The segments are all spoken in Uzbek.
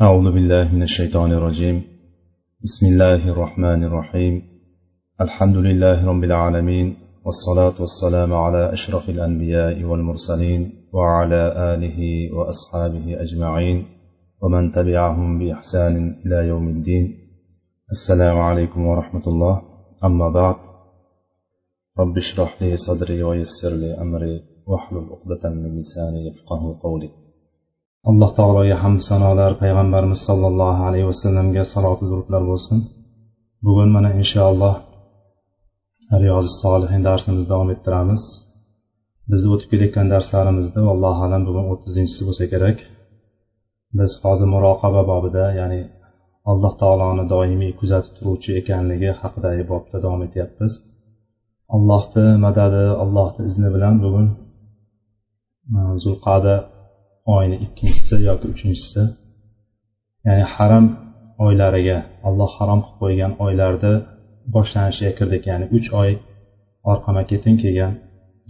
أعوذ بالله من الشيطان الرجيم. بسم الله الرحمن الرحيم. الحمد لله رب العالمين والصلاة والسلام على أشرف الأنبياء والمرسلين وعلى آله وأصحابه أجمعين ومن تبعهم بإحسان إلى يوم الدين. السلام عليكم ورحمة الله. أما بعد رب اشرح لي صدري ويسر لي أمري واحلل عقدة من لساني يفقه قولي. Alloh taologa hamd sanolar payg'ambarimiz sollallohu alayhi vasallamga salotu durudlar bo'lsin. Bugun mana inshaalloh riyozi solihin darsimizni davom ettiramiz. Bizni o'tib kelayotgan darslarimizda allohu alam bugun o'ttizinchisi bo'lsa kerak. Biz hozir muroqaba bobida ya'ni alloh taoloni doimiy kuzatib turuvchi ekanligi haqidagi bobda davom etyapmiz. Allohni madadi allohni izni bilan bugun e, zulqada oyni ikkinchisi yoki uchinchisi ya'ni haram oylariga alloh harom qilib qo'ygan oylarda boshlanishiga kirdik ya'ni uch oy orqama ketin kelgan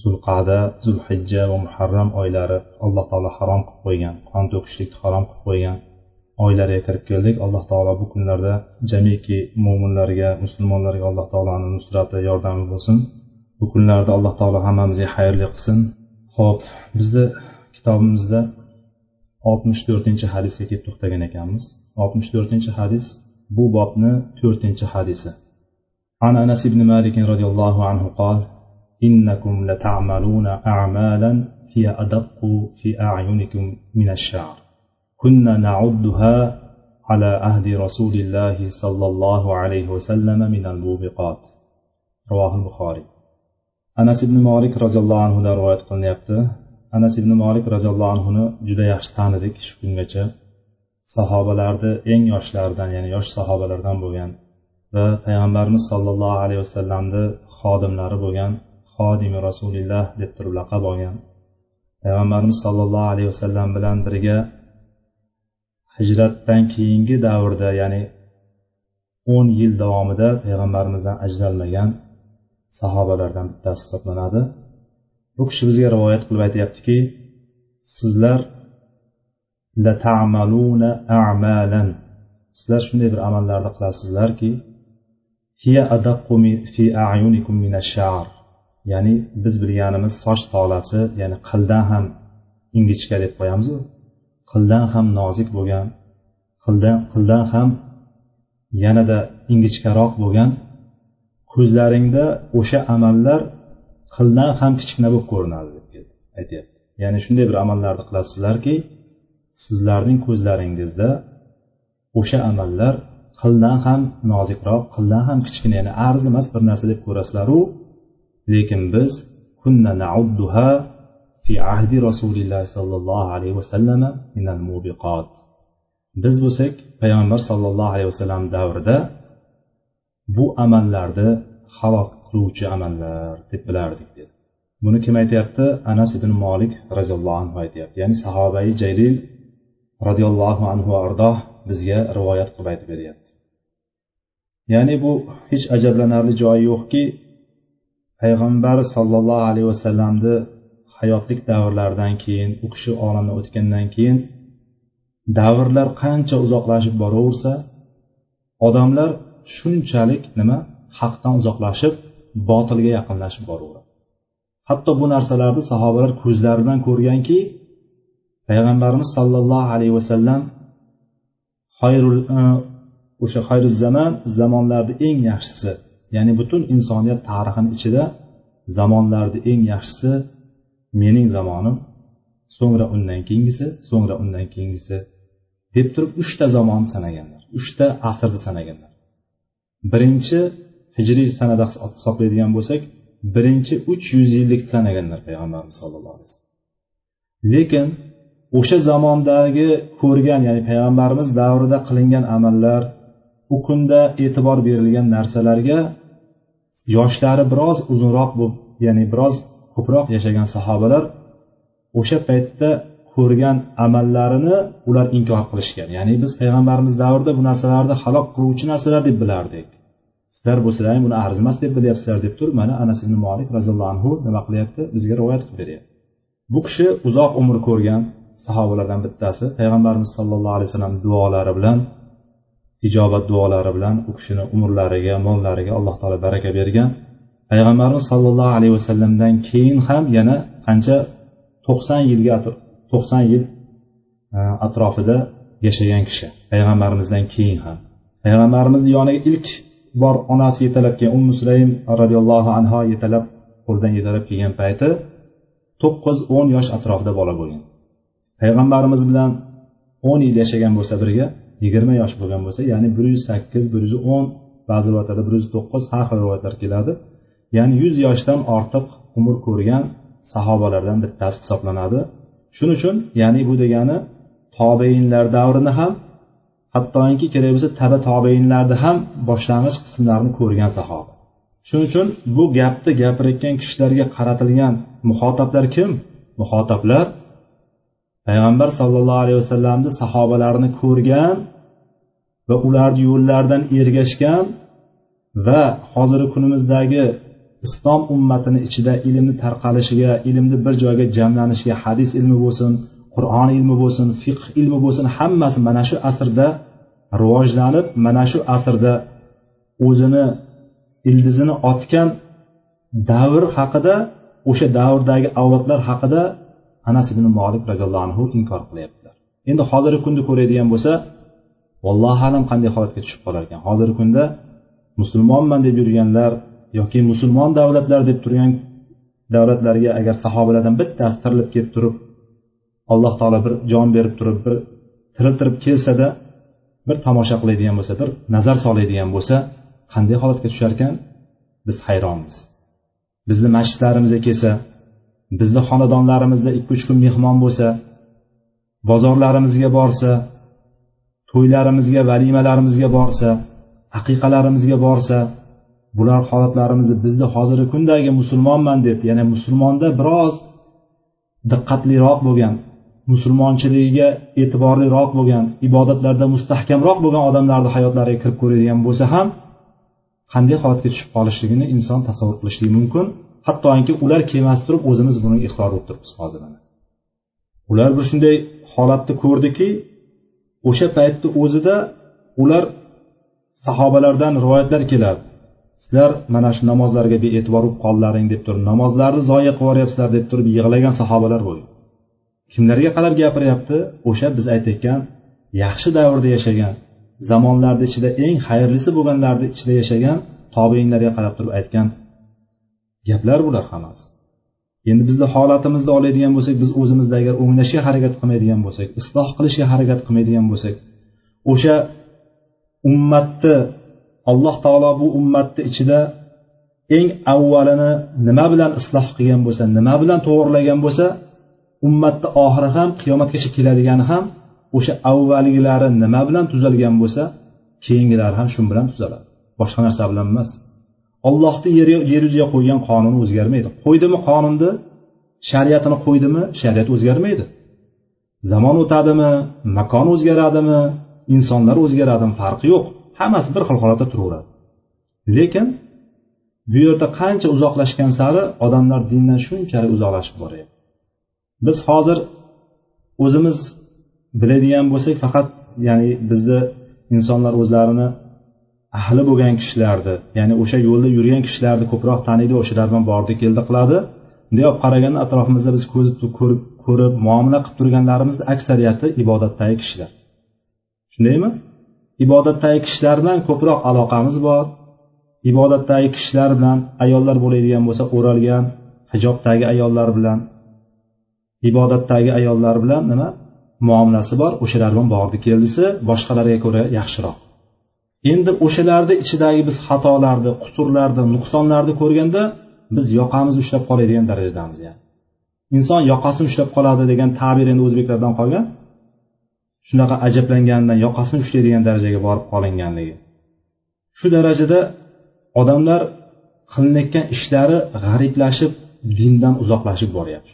zulqada zulhijja va muharram oylari alloh taolo harom qilib qo'ygan qon to'kishlikni harom qilib qo'ygan oylarga kirib keldik. Alloh taolo bu kunlarda jamiki mo'minlarga musulmonlarga alloh taoloni nusrati yordami bo'lsin. Bu kunlarda alloh taolo hammamizga xayrli qilsin. Ho'p bizni kitobimizda oltmish to'rtinchi hadisga kelib to'xtagan ekanmiz oltmish to'rtinchi hadis bu bobni to'rtinchi hadisi عن أنس بن مالك رضي الله عنه قال إنكم لتعملون أعمالا هي أدق في أعينكم من الشعر كنا نعدها على عهد رسول الله صلى الله عليه وسلم من الموبقات رواه البخاري anas ibn molik roziyallohu anhudan rivoyat qilinyapti Anas ibn molik roziyallohu anhuni juda yaxshi tanidik. Shu kungacha sahobalarni eng yoshlaridan ya'ni yosh sahobalardan bo'lgan va payg'ambarimiz sollallohu alayhi vasallamni xodimlari bo'lgan xodimi rasulilloh deb turib laqab olgan. Payg'ambarimiz sollallohu alayhi vasallam bilan birga hijratdan keyingi davrda ya'ni o'n yil davomida payg'ambarimizdan ajralmagan sahobalardan bittasi hisoblanadi. Bu kishi bizga rivoyat qilib aytyaptiki sizlar amalan. Sizlar shunday bir amallarni qilasizlarki ya'ni biz bilganimiz soch tolasi ya'ni qildan ham ingichka deb qo'yamizu. Qildan ham nozik bo'lgan qildan qildan ham yanada ingichkaroq bo'lgan. Ko'zlaringda o'sha amallar qildan ham kichkina bo'lib ko'rinadi deb aytyapti. Ya'ni shunday bir amallarni qilasizlarki sizlarning ko'zlaringizda o'sha amallar qildan ham nozikroq qildan ham kichkina ya'ni arzimas bir narsa deb ko'rasizlaru. Lekin biz kunna naudduha fi ahdi rasulillahi sollallohu alayhi vasallam minal mubiqot biz bo'lsak payg'ambar sollallohu alayhi vasallam davrida bu amallarni halok qiluvchi amallar deb bilardik dedi. Buni kim aytyapti? Anas ibn molik roziyallohu anhu aytyapti. Ya'ni sahobai jaylil roziyallohu anhu ardoh bizga rivoyat qilib aytib beryapti. Ya'ni bu hech ajablanarli joyi yo'qki payg'ambar sollallohu alayhi vasallamni hayotlik davrlaridan keyin u kishi olamdan o'tgandan keyin davrlar qancha uzoqlashib boraversa odamlar shunchalik nima haqdan uzoqlashib botilga yaqinlashib boraveradi. Hatto bu narsalarni sahobalar ko'zlari bilan ko'rganki payg'ambarimiz sollallohu alayhi vasallam xayrul e, o'sha xayru zaman zamonlarni eng yaxshisi ya'ni butun insoniyat tarixini ichida zamonlarni eng yaxshisi mening zamonim so'ngra undan keyingisi so'ngra undan keyingisi deb turib uchta zamon sanaganlar uchta asrni sanaganlar. Birinchi hijriy sanada hisoblaydigan bo'lsak birinchi uch yuz yillik sanaganlar payg'ambarimiz sallallohu alayhi vasallam. Lekin o'sha zamondagi ko'rgan ya'ni payg'ambarimiz davrida qilingan amallar u kunda e'tibor berilgan narsalarga yoshlari biroz uzunroq bo'lib ya'ni biroz ko'proq yashagan sahobalar o'sha paytda ko'rgan amallarini ular inkor qilishgan. Ya'ni biz payg'ambarimiz davrida bu narsalarni halok qiluvchi narsalar deb bilardik. Sizlar bo'lsalaring buni arzimas deb bilyapsizlar deb turib mana anas ibn molik roziyallohu anhu nima qilyapti? Bizga rivoyat qilib beryapti. Bu kishi uzoq umr ko'rgan sahobalardan bittasi payg'ambarimiz sollallohu alayhi vasallam duolari bilan ijobat duolari bilan u kishini umrlariga mollariga alloh taolo baraka bergan. Payg'ambarimiz sollallohu alayhi vasallamdan keyin ham yana qancha to'qson yilga to'qson yil e, atrofida yashagan kishi. Payg'ambarimizdan keyin ham. Payg'ambarimizni yoniga ilk bor onasi yetalab kelgan ummu sulaym roziyallohu anhu yetalab qo'ldan yetalab kelgan payti to'qqiz o'n yosh atrofida bola bo'lgan. Payg'ambarimiz bilan o'n yil yashagan bo'lsa birga yigirma yosh bo'lgan bo'lsa ya'ni bir yuz sakkiz bir yuz o'n ba'zi rivoyatlarda bir yuz to'qqiz har xil rivoyatlar keladi. Ya'ni yuz yoshdan ortiq umr ko'rgan sahobalardan bittasi hisoblanadi. Shuning uchun ya'ni bu degani tobeinlar davrini ham hattoki kerak bo'lsa taba tobeinlarda ham boshlang'ich qismlarini ko'rgan sahoba shuning uchun bu gapni gapirayotgan kishilarga qaratilgan muxotablar kim? Muxotablar payg'ambar sollallohu alayhi vasallamni sahobalarini ko'rgan va ularni yo'llaridan ergashgan va hozirgi kunimizdagi islom ummatini ichida ilmni tarqalishiga ilmni bir joyga jamlanishiga hadis ilmi bo'lsin qur'on ilmi bo'lsin fiqh ilmi bo'lsin hammasi mana shu asrda rivojlanib mana shu asrda o'zini ildizini otgan davr haqida o'sha davrdagi avlodlar haqida anas ibn molik roziyallohu anhu inkor qilyaptilar. Endi hozirgi kunda ko'radigan bo'lsa vallohu alam qanday holatga tushib qolar ekan? Hozirgi kunda musulmonman deb yurganlar yoki musulmon davlatlar deb turgan davlatlarga agar sahobalardan bittasi tirilib kelib turib alloh taolo bir jon berib turib bir tiriltirib kelsada bir tomosha qiladigan bo'lsa bir nazar soladigan bo'lsa qanday holatga tushar ekan biz hayronmiz. Bizni masjidlarimizga kelsa bizni xonadonlarimizda ikki uch kun mehmon bo'lsa bozorlarimizga borsa to'ylarimizga valimalarimizga borsa aqiqalarimizga borsa bular holatlarimizni bizni hozirgi kundagi musulmonman deb ya'ni musulmonda biroz diqqatliroq bo'lgan musulmonchiligiga e'tiborliroq bo'lgan ibodatlarda mustahkamroq bo'lgan odamlarni hayotlariga kirib ko'radigan bo'lsa ham qanday holatga tushib qolishligini inson tasavvur qilishligi mumkin. Hattoki ular kelmasdan turib o'zimiz buni iqror bo'lib turibmiz hozir ular bir shunday holatni ko'rdiki o'sha paytni o'zida ular sahobalardan rivoyatlar keladi. Sizlar mana shu namozlarga bee'tibor bo'lib qoldilaring deb turib namozlarni zoya qilib yuboryapsizlar deb turib yig'lagan sahobalar bo'lgan kimlarga qarab gapiryapti? O'sha biz aytayotgan yaxshi davrda yashagan zamonlarni ichida eng xayrlisi bo'lganlarni ichida yashagan tobeinlarga qarab turib aytgan gaplar bular hammasi. Endi bizni holatimizni oladigan bo'lsak biz o'zimizda agar o'nglashga harakat qilmaydigan bo'lsak isloh qilishga harakat qilmaydigan bo'lsak o'sha ummatni alloh taolo bu ummatni ichida eng avvalini nima bilan isloh qilgan bo'lsa nima bilan to'g'irlagan bo'lsa ummatni oxiri ham qiyomatgacha keladigani ham o'sha avvalgilari nima bilan tuzalgan bo'lsa keyingilari ham shu bilan tuzaladi. Boshqa narsa bilan emas. Ollohni yer yuziga qo'ygan qonuni o'zgarmaydi. Qo'ydimi qonunni? Shariatini qo'ydimi? Shariat o'zgarmaydi. Zamon o'tadimi? Makon o'zgaradimi? Insonlar o'zgaradimi? Farqi yo'q. Hammasi bir xil holatda turaveradi. Lekin bu yerda qancha uzoqlashgan sari odamlar dindan shunchalik uzoqlashib boryapti. Biz hozir o'zimiz biladigan bo'lsak faqat ya'ni bizda insonlar o'zlarini ahli bo'lgan kishilarni ya'ni o'sha yo'lda yurgan kishilarni ko'proq taniydi o'shalar bilan bordi keldi qiladi. Bunday olib qaraganda atrofimizda biz ko'zib ko'rib ko'rib muomala qilib turganlarimizni aksariyati ibodatdagi kishilar. Shundaymi? Ibodatdagi kishilar bilan ko'proq aloqamiz bor. Ibodatdagi kishilar bilan ayollar bo'ladigan bo'lsa o'ralgan hijobdagi ayollar bilan ibodatdagi ayollar bilan nima? Muomalasi bor o'shalar bilan bordi keldisi boshqalarga ko'ra yaxshiroq. Endi o'shalarni ichidagi biz xatolarni qusurlarni nuqsonlarni ko'rganda biz yoqamizni ushlab qoladigan darajadamiz yani inson yoqasini ushlab qoladi degan ta'bir endi o'zbeklardan qolgan. Shunaqa ajablanganidan yoqasini ushlaydigan darajaga borib qolinganligi. Shu darajada odamlar qilinayotgan ishlari g'ariblashib dindan uzoqlashib boryapti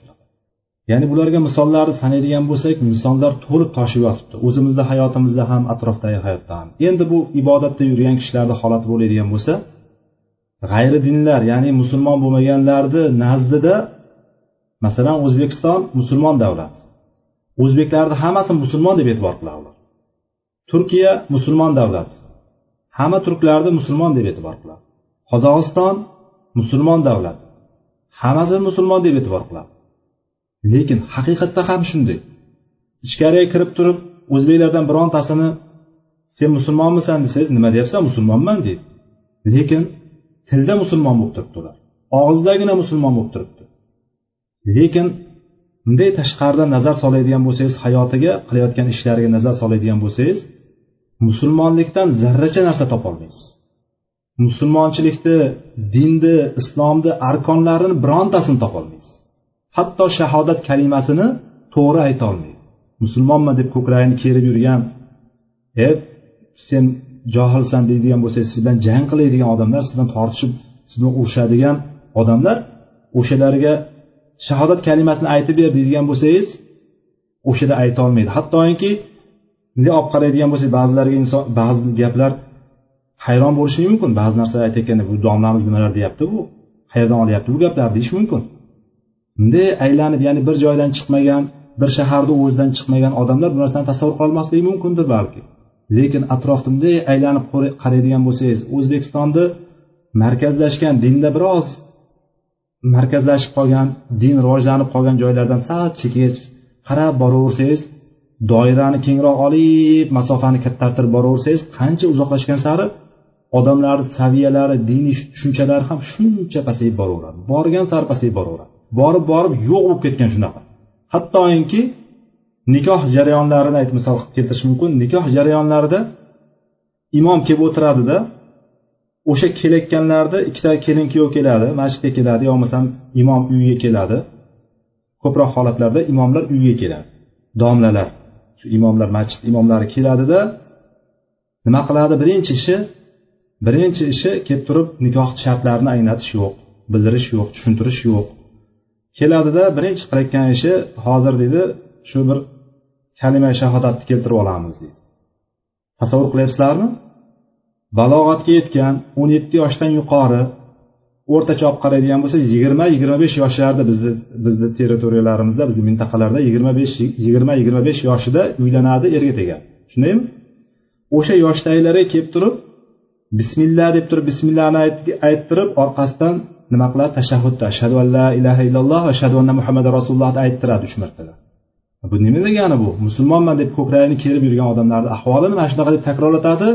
ya'ni bularga misollarni sanaydigan bo'lsak misollar to'lib toshib yotibdi. O'zimizni hayotimizda ham atrofdagi hayotda ham endi bu ibodatda yurgan kishilarni holati bo'ladigan bo'lsa g'ayri dinlar ya'ni musulmon bo'lmaganlarni nazdida masalan o'zbekiston musulmon davlat. O'zbeklarni hammasi musulmon deb e'tibor qiladi turkiya musulmon davlat. Hamma turklarni musulmon deb e'tibor qiladi. Qozog'iston musulmon davlat. Hammasi musulmon deb e'tibor qiladi. Lekin haqiqatda ham shunday. Ichkariga kirib turib o'zbeklardan birontasini sen musulmonmisan desangiz nima deyapsan musulmonman deydi. Lekin tilda musulmon bo'lib turibdi ular. Og'izdagina musulmon bo'lib turibdi. Lekin bunday tashqaridan nazar soladigan bo'lsangiz hayotiga qilayotgan ishlariga nazar soladigan bo'lsangiz musulmonlikdan zarracha narsa topolmaysiz musulmonchilikni dinni islomni arkonlarini birontasini topolmaysiz hatto shahodat kalimasini to'g'ri aytolmaydi musulmonman deb ko'kragini kerib yurgan e sen johilsan deydigan bo'lsangiz siz bilan jang qiladigan odamlar siz bilan tortishib siz bilan urushadigan odamlar o'shalarga shahodat kalimasini aytib ber deydigan bo'lsangiz o'shada aytolmaydi hattoki bunday olib qaraydigan bo'lsak ba'zilariga inson ba'zi gaplar hayron bo'lishi mumkin. Ba'zi narsalar aytayotganda bu domlamiz nimalar deyapti bu qayerdan olyapti bu gaplarni deyish mumkin. Bunday aylanib ya'ni bir joydan chiqmagan bir shaharni o'zidan chiqmagan odamlar bu narsani tasavvur qilolmasligi mumkindir balki. Lekin atrofda bunday aylanib qaraydigan bo'lsangiz o'zbekistonni markazlashgan dinda biroz markazlashib qolgan din rivojlanib qolgan joylardan sal chekkaga qarab boraversangiz doirani kengroq olib masofani kattartirib boraversangiz qancha uzoqlashgan sari odamlarni saviyalari diniy tushunchalari ham shuncha pasayib boraveradi. Borgan sari pasayib boraveradi. Borib borib yo'q bo'lib ketgan shunaqa. Hattoki nikoh jarayonlarini aytib misol qilib keltirish mumkin. Nikoh jarayonlarida imom kelib o'tiradida o'sha kelayotganlarni ikkita kelin kuyov keladi masjidga keladi yo bo'lmasam imom uyiga keladi. Ko'proq holatlarda imomlar uyiga keladi. Domlalar shu imomlar masjid imomlari keladida nima qiladi? Birinchi ishi birinchi ishi kelib turib nikoh shartlarini anglatish yo'q bildirish yo'q tushuntirish yo'q. Keladida birinchi qilayotgan ishi hozir deydi shu bir kalima shahodatni keltirib olamiz deydi. Tasavvur qilyapsizlarmi? Balog'atga yetgan o'n yetti yoshdan yuqori o'rtacha olib qaraydigan bo'lsak yigirma yigirma besh yoshlarda bizni bizni territoriyalarimizda bizni mintaqalarda yigirma besh yigirma yigirma besh yoshida uylanadi erga tegadi. Shundaymi o'sha yoshdagilarga kelib turib bismillah deb turib bismillahni ayttirib orqasidan nima qiladi? Tashahhudda. Ashhadu an la ilaha illalloh ashhadu anna muhammad rasulullohni ayttiradi uch martalab bu nima degani bu? Musulmonman deb ko'kragini kerib yurgan odamlarni ahvolini mana shunaqa deb takrorlatadi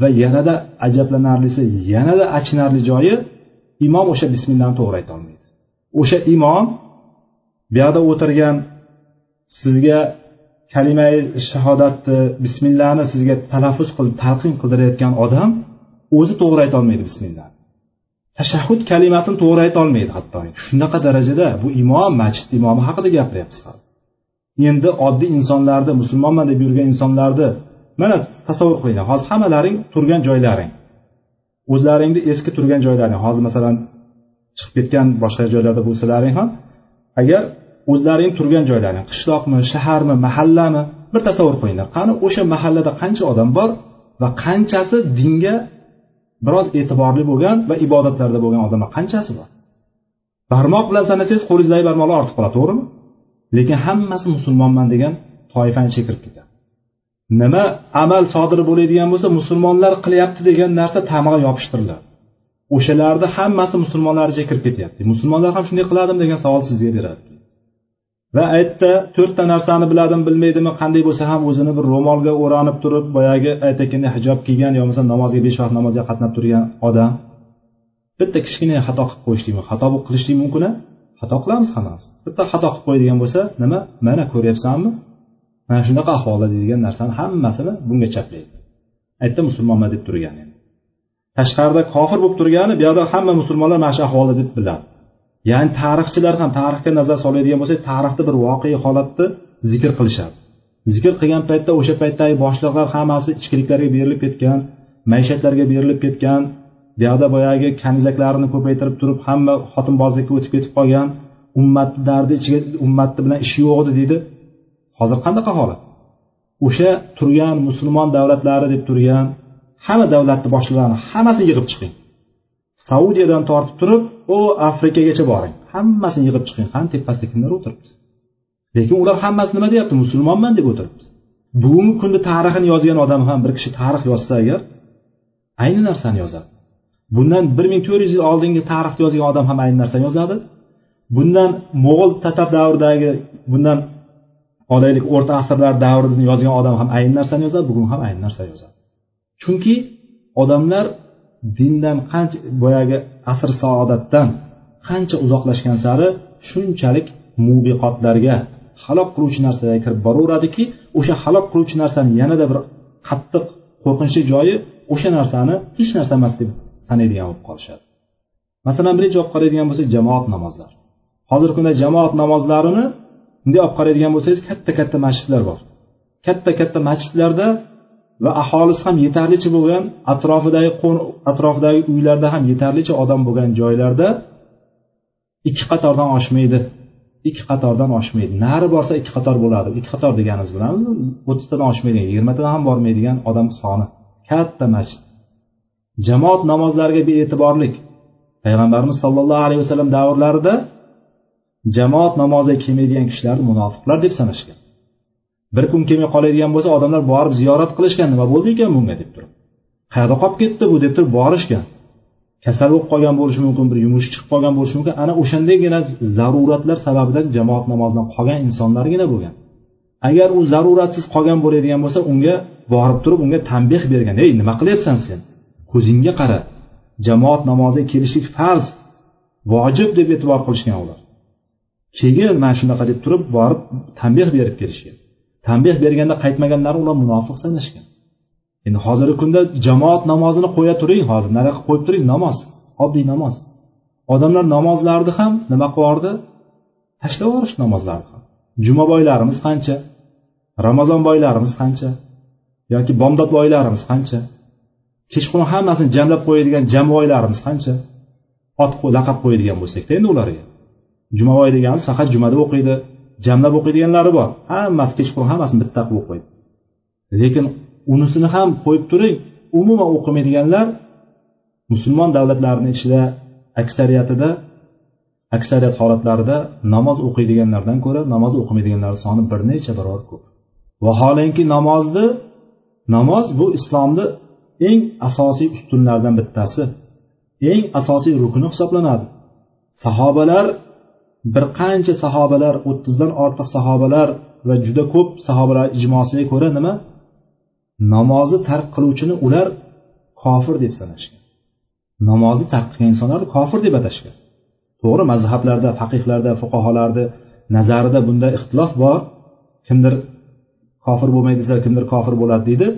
va yanada ajablanarlisi yanada achinarli joyi imom o'sha bismillani to'g'ri aytolmaydi o'sha imom buyoqda o'tirgan sizga kalimai shahodatni bismillahni sizga talaffuz qilib talqin qildirayotgan odam o'zi to'g'ri aytolmaydi bismillah tashahhud kalimasini to'g'ri aytolmaydi hatto shunaqa darajada bu imom masjid imomi haqida gapiryapmiz endi oddiy insonlarni musulmonman deb yurgan insonlarni mana tasavvur qilinglar hozir hammalaring turgan joylaring. O'zlaringni eski turgan joylaring hozir masalan chiqib ketgan boshqa joylarda bo'lsalaring ham agar o'zlaring turgan joylaring qishloqmi shaharmi mahallami bir tasavvur qilinglar. Qani o'sha mahallada qancha odam bor va qanchasi dinga biroz e'tiborli bo'lgan va ibodatlarda bo'lgan odamlar qanchasi bor? Barmoq bilan sanasangiz qo'lingizdagi barmoqlar ortib qoladi to'g'rimi? Lekin hammasi musulmonman degan toifani ichiga kirib ketadi. Nima amal sodir bo'ladigan bo'lsa musulmonlar qilyapti degan narsa tamg'a yopishtiriladi. O'shalarni hammasi musulmonlar ichiga kirib ketyapti. Musulmonlar ham shunday qiladimi degan savol sizga beradi va aytdi to'rtta narsani biladimi bilmaydimi qanday bo'lsa ham o'zini bir ro'molga o'ranib turib boyagi aytayotganda hijob kiygan yo bo'lmasa namozga besh vaqt namozga qatnab turgan odam. Bitta kichkina xato qilib qo'yishlik xato qilishlik mumkin xato qilamiz hammamiz. Bitta xato qilib qo'yadigan bo'lsa nima? Mana ko'ryapsanmi? Mana shunaqa ahvolda deydigan narsani hammasini bunga chaplaydi. Aytdi musulmonman deb turgan. Tashqarida kofir bo'lib turgani bu yoqda hamma musulmonlar mana shu ahvolda deb biladi. Ya'ni tarixchilar ham tarixga nazar soladigan bo'lsak tarixda bir voqea holatni zikr qilishadi. Zikr qilgan paytda o'sha paytdagi boshliqlar hammasi ichkiliklarga berilib ketgan maishatlarga berilib ketgan buyoqda boyagi kanizaklarini ko'paytirib turib hamma xotinbozlikka o'tib ketib qolgan ummatni dardi ichiga ummatni bilan ishi yo'q edi deydi. Hozir qanaqa holat? O'sha turgan musulmon davlatlari deb turgan hamma davlatni boshliqlarini hammasini yig'ib chiqing. Saudiyadan tortib turib u afrikagacha boring. Hammasini yig'ib chiqing qani tepasida kimlar o'tiribdi? Lekin ular hammasi nima deyapti? Musulmonman deb o'tiribdi. Bugungi kunda tarixini yozgan odam ham bir kishi tarix yozsa agar ayni narsani yozadi. Bundan bir ming to'rt yuz yil oldingi tarixni yozgan odam ham ayni narsani yozadi. Bundan mo'g'ul tatar davridagi bundan olaylik o'rta asrlar davrini yozgan odam ham ayni narsani yozadi bugun ham ayni narsani yozadi. Chunki odamlar dindan qancha boyagi asr saodatdan qancha uzoqlashgan sari shunchalik mubiqotlarga halok qiluvchi narsalarga kirib boraveradiki o'sha halok qiluvchi narsani yanada bir qattiq qo'rqinchli joyi o'sha narsani hech narsa emas deb sanaydigan bo'lib qolishadi. Masalan birinchi olib qaraydigan bo'lsak jamoat namozlari hozirgi kunda jamoat namozlarini bunday olib qaraydigan bo'lsangiz katta katta masjidlar bor. Katta katta masjidlarda va aholisi ham yetarlicha bo'lgan atrofidagi atrofidagi uylarda ham yetarlicha odam bo'lgan joylarda ikki qatordan oshmaydi. Ikki qatordan oshmaydi. Nari borsa ikki qator bo'ladi. Ikki qator deganimiz bilamizmi o'ttiztadan oshmaydigan yigirmatadan ham bormaydigan odam soni. Katta masjid. Jamoat namozlariga bee'tiborlik. Payg'ambarimiz sollallohu alayhi vasallam davrlarida jamoat namoziga kelmaydigan kishilarni munofiqlar deb sanashgan. Bir kun kelmay qoladigan bo'lsa odamlar borib ziyorat qilishgan nima bo'ldi ekan bunga deb turib. Qayerda qolib ketdi bu deb turib borishgan. Kasal bo'lib qolgan bo'lishi mumkin bir yumushi chiqib qolgan bo'lishi mumkin. Ana o'shandagina zaruratlar sababidan jamoat namozidan qolgan insonlargina bo'lgan. Agar u zaruratsiz qolgan bo'ladigan bo'lsa unga borib turib unga tanbeh bergan. Ey nima qilyapsan sen? Ko'zingga qara. Jamoat namoziga kelishlik farz. Vojib deb e'tibor qilishgan ular. Keyin mana shunaqa deb turib borib tanbeh berib kelishgan. Tanbeh berganda qaytmaganlari ular munofiq sanashgan endi hozirgi kunda jamoat namozini qo'ya turing hozir nariyoqqa qo'yib turing namoz oddiy namoz. Odamlar namozlarni ham nima qilib yubordi tashlab yuborishdi namozlarni ham. Juma boylarimiz qancha? Ramazon boylarimiz qancha? Yoki bomdod boylarimiz qancha? Kechqurun hammasini jamlab qo'yadigan jamboylarimiz qancha? Ot laqab qo'yadigan bo'lsakda endi ularga. Jumaboy deganimiz faqat jumada o'qiydi. Jamlab o'qiydiganlari bor. Hammasi kechqurun hammasini bitta qilib o'qiydi. Lekin unisini ham qo'yib turing umuman o'qimaydiganlar musulmon davlatlarini ichida aksariyatida aksariyat holatlarida namoz o'qiydiganlardan ko'ra namoz o'qimaydiganlar soni bir necha barobar ko'p. Vaholanki namozni namoz bu islomni eng asosiy ustunlaridan bittasi eng asosiy rukni hisoblanadi. Sahobalar bir qancha sahobalar o'ttizdan ortiq sahobalar va juda ko'p sahobalar ijmosiga ko'ra nima? Namozni tark qiluvchini ular kofir deb sanashgan. Namozni tark qilgan insonlarni kofir deb atashgan. To'g'ri mazhablarda faqihlarda fuqarolarni nazarida bunda ixtilof bor. Kimdir kofir bo'lmaydi desa kimdir kofir bo'ladi deydi.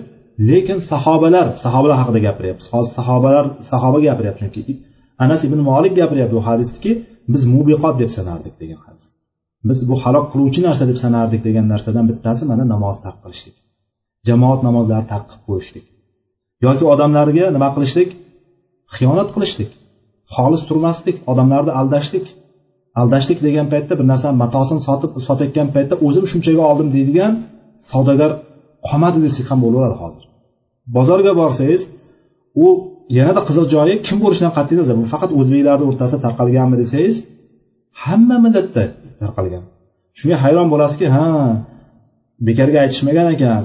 Lekin sahobalar sahobalar haqida gapiryapmiz. Hozir sahobalar sahoba gapiryapti chunki anas ibn molik gapiryapti bu hadisniki biz mubiqot deb sanardik degan hadis. Biz bu halok qiluvchi narsa deb sanardik degan narsadan bittasi mana namoz tark qilishlik. Jamoat namozlarini tark qilib qo'yishlik. Yoki odamlarga nima qilishlik? Xiyonat qilishlik. Xolis turmaslik odamlarni aldashlik. Aldashlik degan paytda bir narsani matosini sotib sotayotgan paytda o'zim shunchaga oldim deydigan savdogar qolmadi desak ham bo'laveradi hozir. Bozorga borsangiz u yanada qiziq joyi kim bo'lishidan qat'iy nazar bu faqat o'zbeklarni o'rtasida tarqalganmi desangiz hamma millatda tarqalgan. Shunga hayron bo'lasizki ha bekorga aytishmagan ekan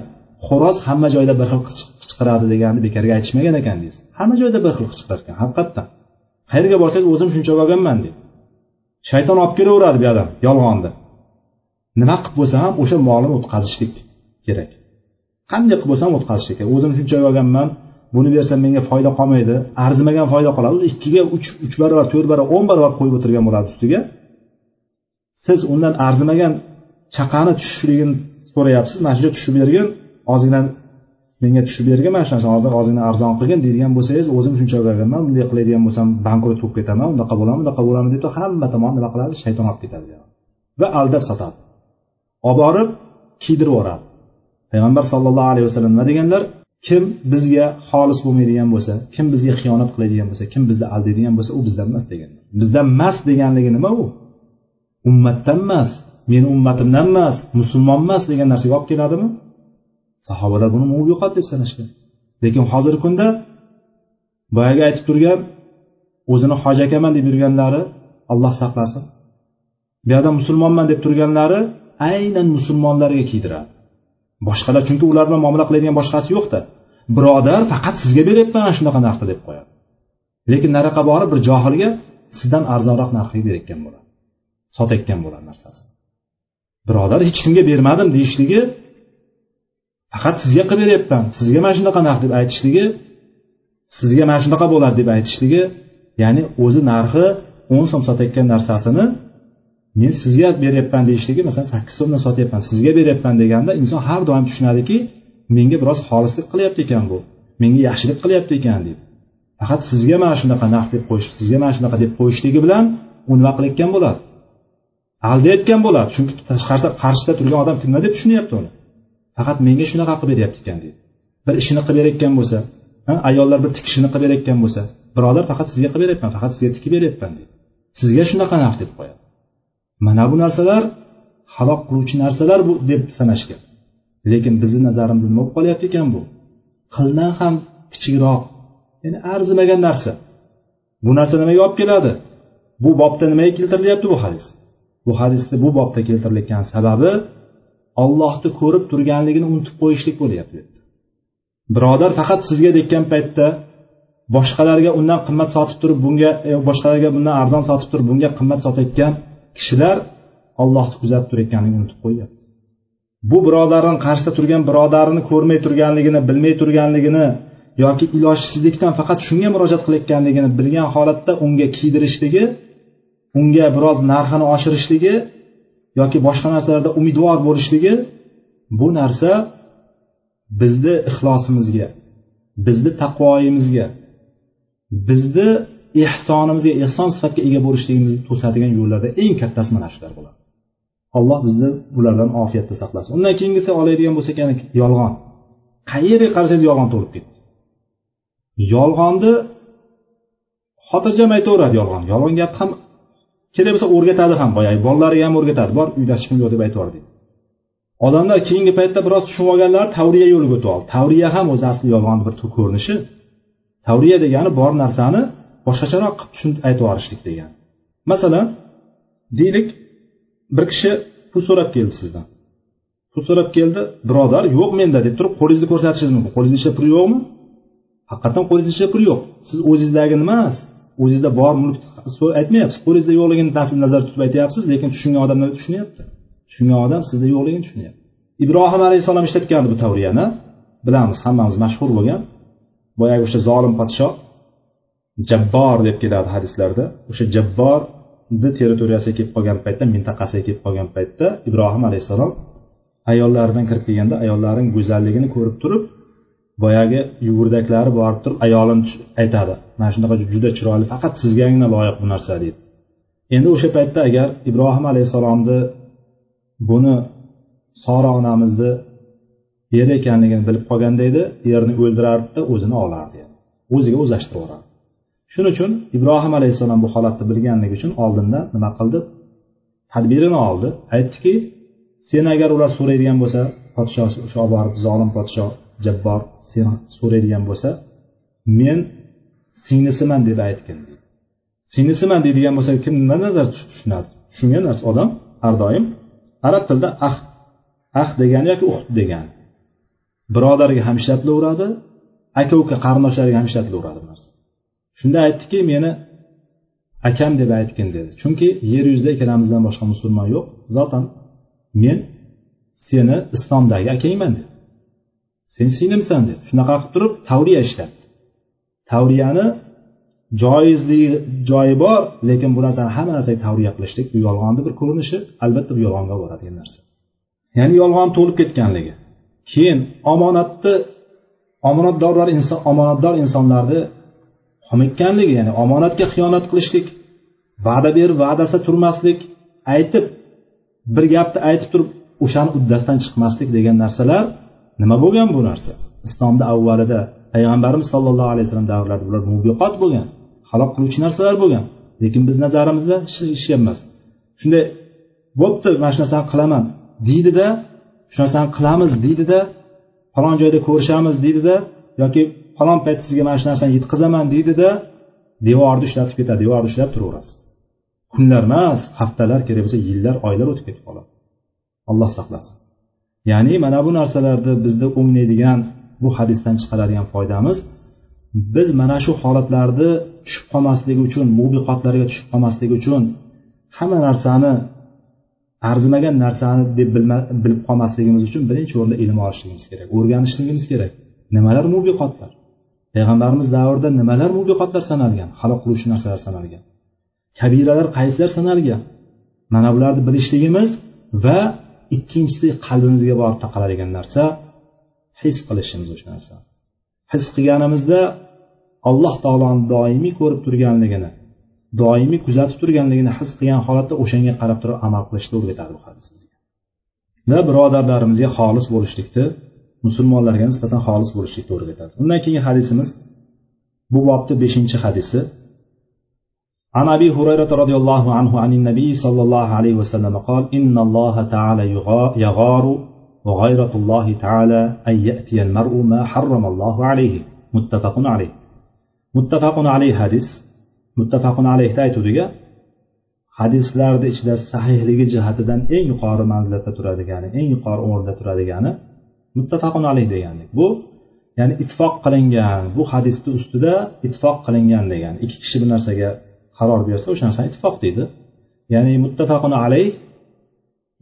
xo'roz hamma joyda bir xil qichqiradi deganni bekorga aytishmagan ekan deysiz. Hamma joyda bir xil qichqirar ekan haqiqatdan. Qayerga borsangiz o'zim shuncha bo'lganman deydi shayton olib kelaveradi bu yoqdan yolg'onni nima qilib bo'lsa ham o'sha molini o'tkazishlik kerak. Qanday qilib bo'lsa ham o'tkazishlik kerak. O'zim shuncha olganman buni bersam menga foyda qolmaydi arzimagan foyda qoladi. Ikkiga uch uch barobar to'rt barobar o'n barobar qo'yib o'tirgan bo'ladi ustiga. Siz undan arzimagan chaqani tushishligini so'rayapsiz mana shu tushib bergin ozgina menga tushib bergin mana shu narsani hozir ozgina arzon qilgin deydigan bo'lsangiz o'zim shuncha olganman bunday qiladigan bo'lsam bankrot bo'lib ketaman unaqa bo'laman bunaqa bo'laman deb hamma tomon nima qiladi? Shayton olib ketadi va aldab sotadi. Olib borib kiydirib yuboradi. Payg'ambar sallallohu alayhi vasallam nima deganlar? Kim bizga xolis bo'lmaydigan bo'lsa kim bizga xiyonat qiladigan bo'lsa kim bizni aldaydigan bo'lsa u bizdan emas degan. Bizdan emas deganligi nima u? Ummatdan emas meni ummatimdan emas musulmon emas degan narsaga olib keladimi? Sahobalar buni mubiqot deb sanashgan. Lekin hozirgi kunda boyagi aytib turgan o'zini hoji akaman deb yurganlari alloh saqlasin. Bu yoqda musulmonman deb turganlari aynan musulmonlarga kiydiradi. Boshqalar chunki ular bilan muomala qiladigan boshqasi yo'qda. Birodar faqat sizga beryapman shunaqa narxda deb qo'yadi. Lekin naraqa borib bir johilga sizdan arzonroq narxga berayotgan bo'ladi. Sotayotgan bo'ladi narsasini birodar hech kimga bermadim deyishligi faqat sizga qilib beryapman. Sizga mana shunaqa narx deb aytishligi sizga mana shunaqa bo'ladi deb aytishligi ya'ni o'zi narxi o'n so'm sotayotgan narsasini men sizga beryapman deyishligi masalan sakkiz so'mdan sotyapman sizga beryapman deganda inson har doim tushunadiki menga biroz xolislik qilyapti ekan bu menga yaxshilik qilyapti ekan deb. Faqat sizga mana shunaqa narx deb qo'yish sizga mana shunaqa deb qo'yishligi bilan u nima qilayotgan bo'ladi aldayotgan bo'ladi. Chunki tashqarida qarshida turgan odam nima deb tushunyapti uni. Faqat menga shunaqa qilib beryapti ekan deydi bir ishini qilib berayotgan bo'lsa ayollar bir tikishini qilib berayotgan bo'lsa birodar faqat sizga qilib beryapman faqat sizga tikib beryapman deydi sizga shunaqa narx deb qo'yadi. Mana bu narsalar halok qiluvchi narsalar bu deb sanashgan. Lekin bizni nazarimizda nima bo'lib qolyapti ekan bu? Qildan ham kichikroq ya'ni arzimagan narsa. Bu narsa nimaga olib keladi? Bu bobda nimaga keltirilyapti bu hadis? Bu hadisni bu bobda keltirilayotgan sababi ollohni ko'rib turganligini unutib qo'yishlik bo'lyapti. Birodar faqat sizga dekkan paytda boshqalarga undan qimmat sotib turib bunga e, boshqalarga bundan arzon sotib turib bunga qimmat sotayotgan kishilar ollohni kuzatib turayotganligini unutib qo'yyapti. Bu birodarni qarshisida turgan birodarini ko'rmay turganligini bilmay turganligini yoki ilojsizlikdan faqat shunga murojaat qilayotganligini bilgan holatda unga kiydirishligi unga biroz narxini oshirishligi yoki boshqa narsalarda umidvor bo'lishligi bu narsa bizni ixlosimizga bizni taqvoyimizga bizni ehsonimizga ehson sifatga ega bo'lishligimizni to'sadigan yo'llarda eng kattasi mana shular bo'ladi. Alloh bizni bulardan ofiyatda saqlasin. Undan keyingisi oladigan bo'lsak yana yolg'on. Qayerga qarasangiz yolg'on to'lib ketdi. Yolg'onni xotirjam aytaveradi yolg'on. Yolg'on gapni ham kerak bo'lsa o'rgatadi ham boyagi bolalariga ham o'rgatadi. Bor uyda hech kim yo'q deb aytibor deydi odamlar keyingi paytda biroz tushunib olganlar tavriya yo'liga o'tib oldi. Tavriya ham o'zi asli yolg'onni bir ko'rinishi. Tavriya degani bor narsani boshqacharoq qilib tushunib aytib yuborishlik degani masalan deylik bir kishi pul so'rab keldi sizdan. Pul so'rab keldi birodar yo'q menda deb turib qo'lingizni ko'rsatishingiz mumkin. Qo'lingizda ichida pul yo'qmi? Haqiqatdan qo'lingizda ichida pul yo'q. Siz o'zingizdagini emas o'zingizda bor mulk aytmayapsiz. Qo'lingizda yo'qligini nazarda tutib aytyapsiz lekin tushungan odamlar tushunyapti. Tushungan odam sizda yo'qligini tushunyapti. Ibrohim alayhissalom ishlatgandi bu tavriyani. Bilamiz hammamiz mashhur bo'lgan. Boyagi o'sha zolim podshoh jabbor deb keladi hadislarda. O'sha jabborni territoriyasiga kelib qolgan paytda mintaqasiga kelib qolgan paytda ibrohim alayhissalom ayollaridan kirib kelganda ayollarning go'zalligini ko'rib turib boyagi yugurdaklari borib turib ayolim aytadi mana shunaqa juda chiroyli faqat sizgagina loyiq bu narsa deydi. Endi o'sha paytda agar ibrohim alayhissalomni buni sora onamizni eri ekanligini bilib qolganda edi erini o'ldirardida o'zini olardi o'ziga o'zlashtirib yuborardi. Shuning uchun ibrohim alayhissalom bu holatni bilganligi uchun oldindan nima qildi? Tadbirini oldi. Aytdiki sen agar ular so'raydigan bo'lsa podshoh o'sha olib borib zolim podshoh jabbor sen so'raydigan bo'lsa men singlisiman deb aytgin. Singlisiman deydigan bo'lsa kim nima nazarda tushunadi? Tushungan narsa odam har doim arab tilida ah ah degani yoki uxt degani birodarga ham ishlatilaveradi aka uka qarindoshlariga ham ishlatilaveradi bu narsa. Shunda aytdiki meni akam deb aytgin dedi. Chunki yer yuzida ikkalamizdan boshqa musulmon yo'q. Zotan men seni islomdagi akangman dedi. Sen singlimsan dedi. Shunaqa qilib turib tavriya ishlatdi. Tavriyani joizligi joyi bor lekin bu narsani hamma narsaga tavriya qilishlik bu yolg'onni bir ko'rinishi albatta bu yolg'onga boradigan narsa. Ya'ni yolg'on to'lib ketganligi. Keyin omonatni omonatdorlar inson omonatdor insonlarni xomikkanligi ya'ni omonatga xiyonat qilishlik va'da berib va'dasida turmaslik aytib bir gapni aytib turib o'shani uddasidan chiqmaslik degan narsalar nima bo'lgan bu narsa? Islomda avvalida payg'ambarimiz sollallohu alayhi vasallam davrlarida bular mubiqot bo'lgan halok qiluvchi narsalar bo'lgan lekin biz nazarimizda hech emas shunday bo'pti mana shu narsani qilaman deydida shu narsani qilamiz deydida falon joyda ko'rishamiz deydida yoki falon payt sizga mana shu narsani yetkazaman deydida devorni ushlatib ketadi devorni ushlab turaverasiz. Kunlar emas haftalar kerak bo'lsa yillar oylar o'tib ketib qoladi. Alloh saqlasin. Ya'ni mana bu narsalarni bizni o'nglaydigan bu hadisdan chiqaradigan foydamiz biz mana shu holatlarni tushib qolmasligi uchun mubiqotlarga tushib qolmaslik uchun hamma narsani arzimagan narsani deb bilib qolmasligimiz uchun birinchi o'rinda ilm olishligimiz kerak o'rganishligimiz kerak. Nimalar mubiqotlar payg'ambarimiz davrida nimalar mubiqotlar sanalgan halok qiluvchi narsalar sanalgan? Kabiralar qaysilar sanalgan? Mana bularni bilishligimiz va ikkinchisi qalbimizga borib taqaladigan narsa his qilishimiz o'sha narsa. His qilganimizda alloh taoloni doimiy ko'rib turganligini doimiy kuzatib turganligini his qilgan holatda o'shanga qarab turib amal qilishni o'rgatadi bu hadis bizga va birodarlarimizga xolis bo'lishlikni musulmonlarga nisbatan xolis bo'lishlikni o'rgatadi undan keyingi hadisimiz bu bobni beshinchi hadisi عن أبي هريرة رضي الله عنه عن النبي صلى الله عليه وسلم قال إن الله تعالى يغار وغيرة الله تعالى أن يأتي المرء ما حرم الله عليه متفق عليه متفق عليه حديث muttafaqun alayhda aytuvdiga hadislarni ichida sahihligi jihatidan eng yuqori manzilatda turadigani eng yuqori o'rinda turadigani muttafaqun alayh deganlik bu ya'ni ittifoq qilingan bu hadisni ustida ittifoq qilingan degan ikki kishi bir narsaga qaror bersa o'sha narsani ittifoq deydi. Ya'ni muttafaqun alayh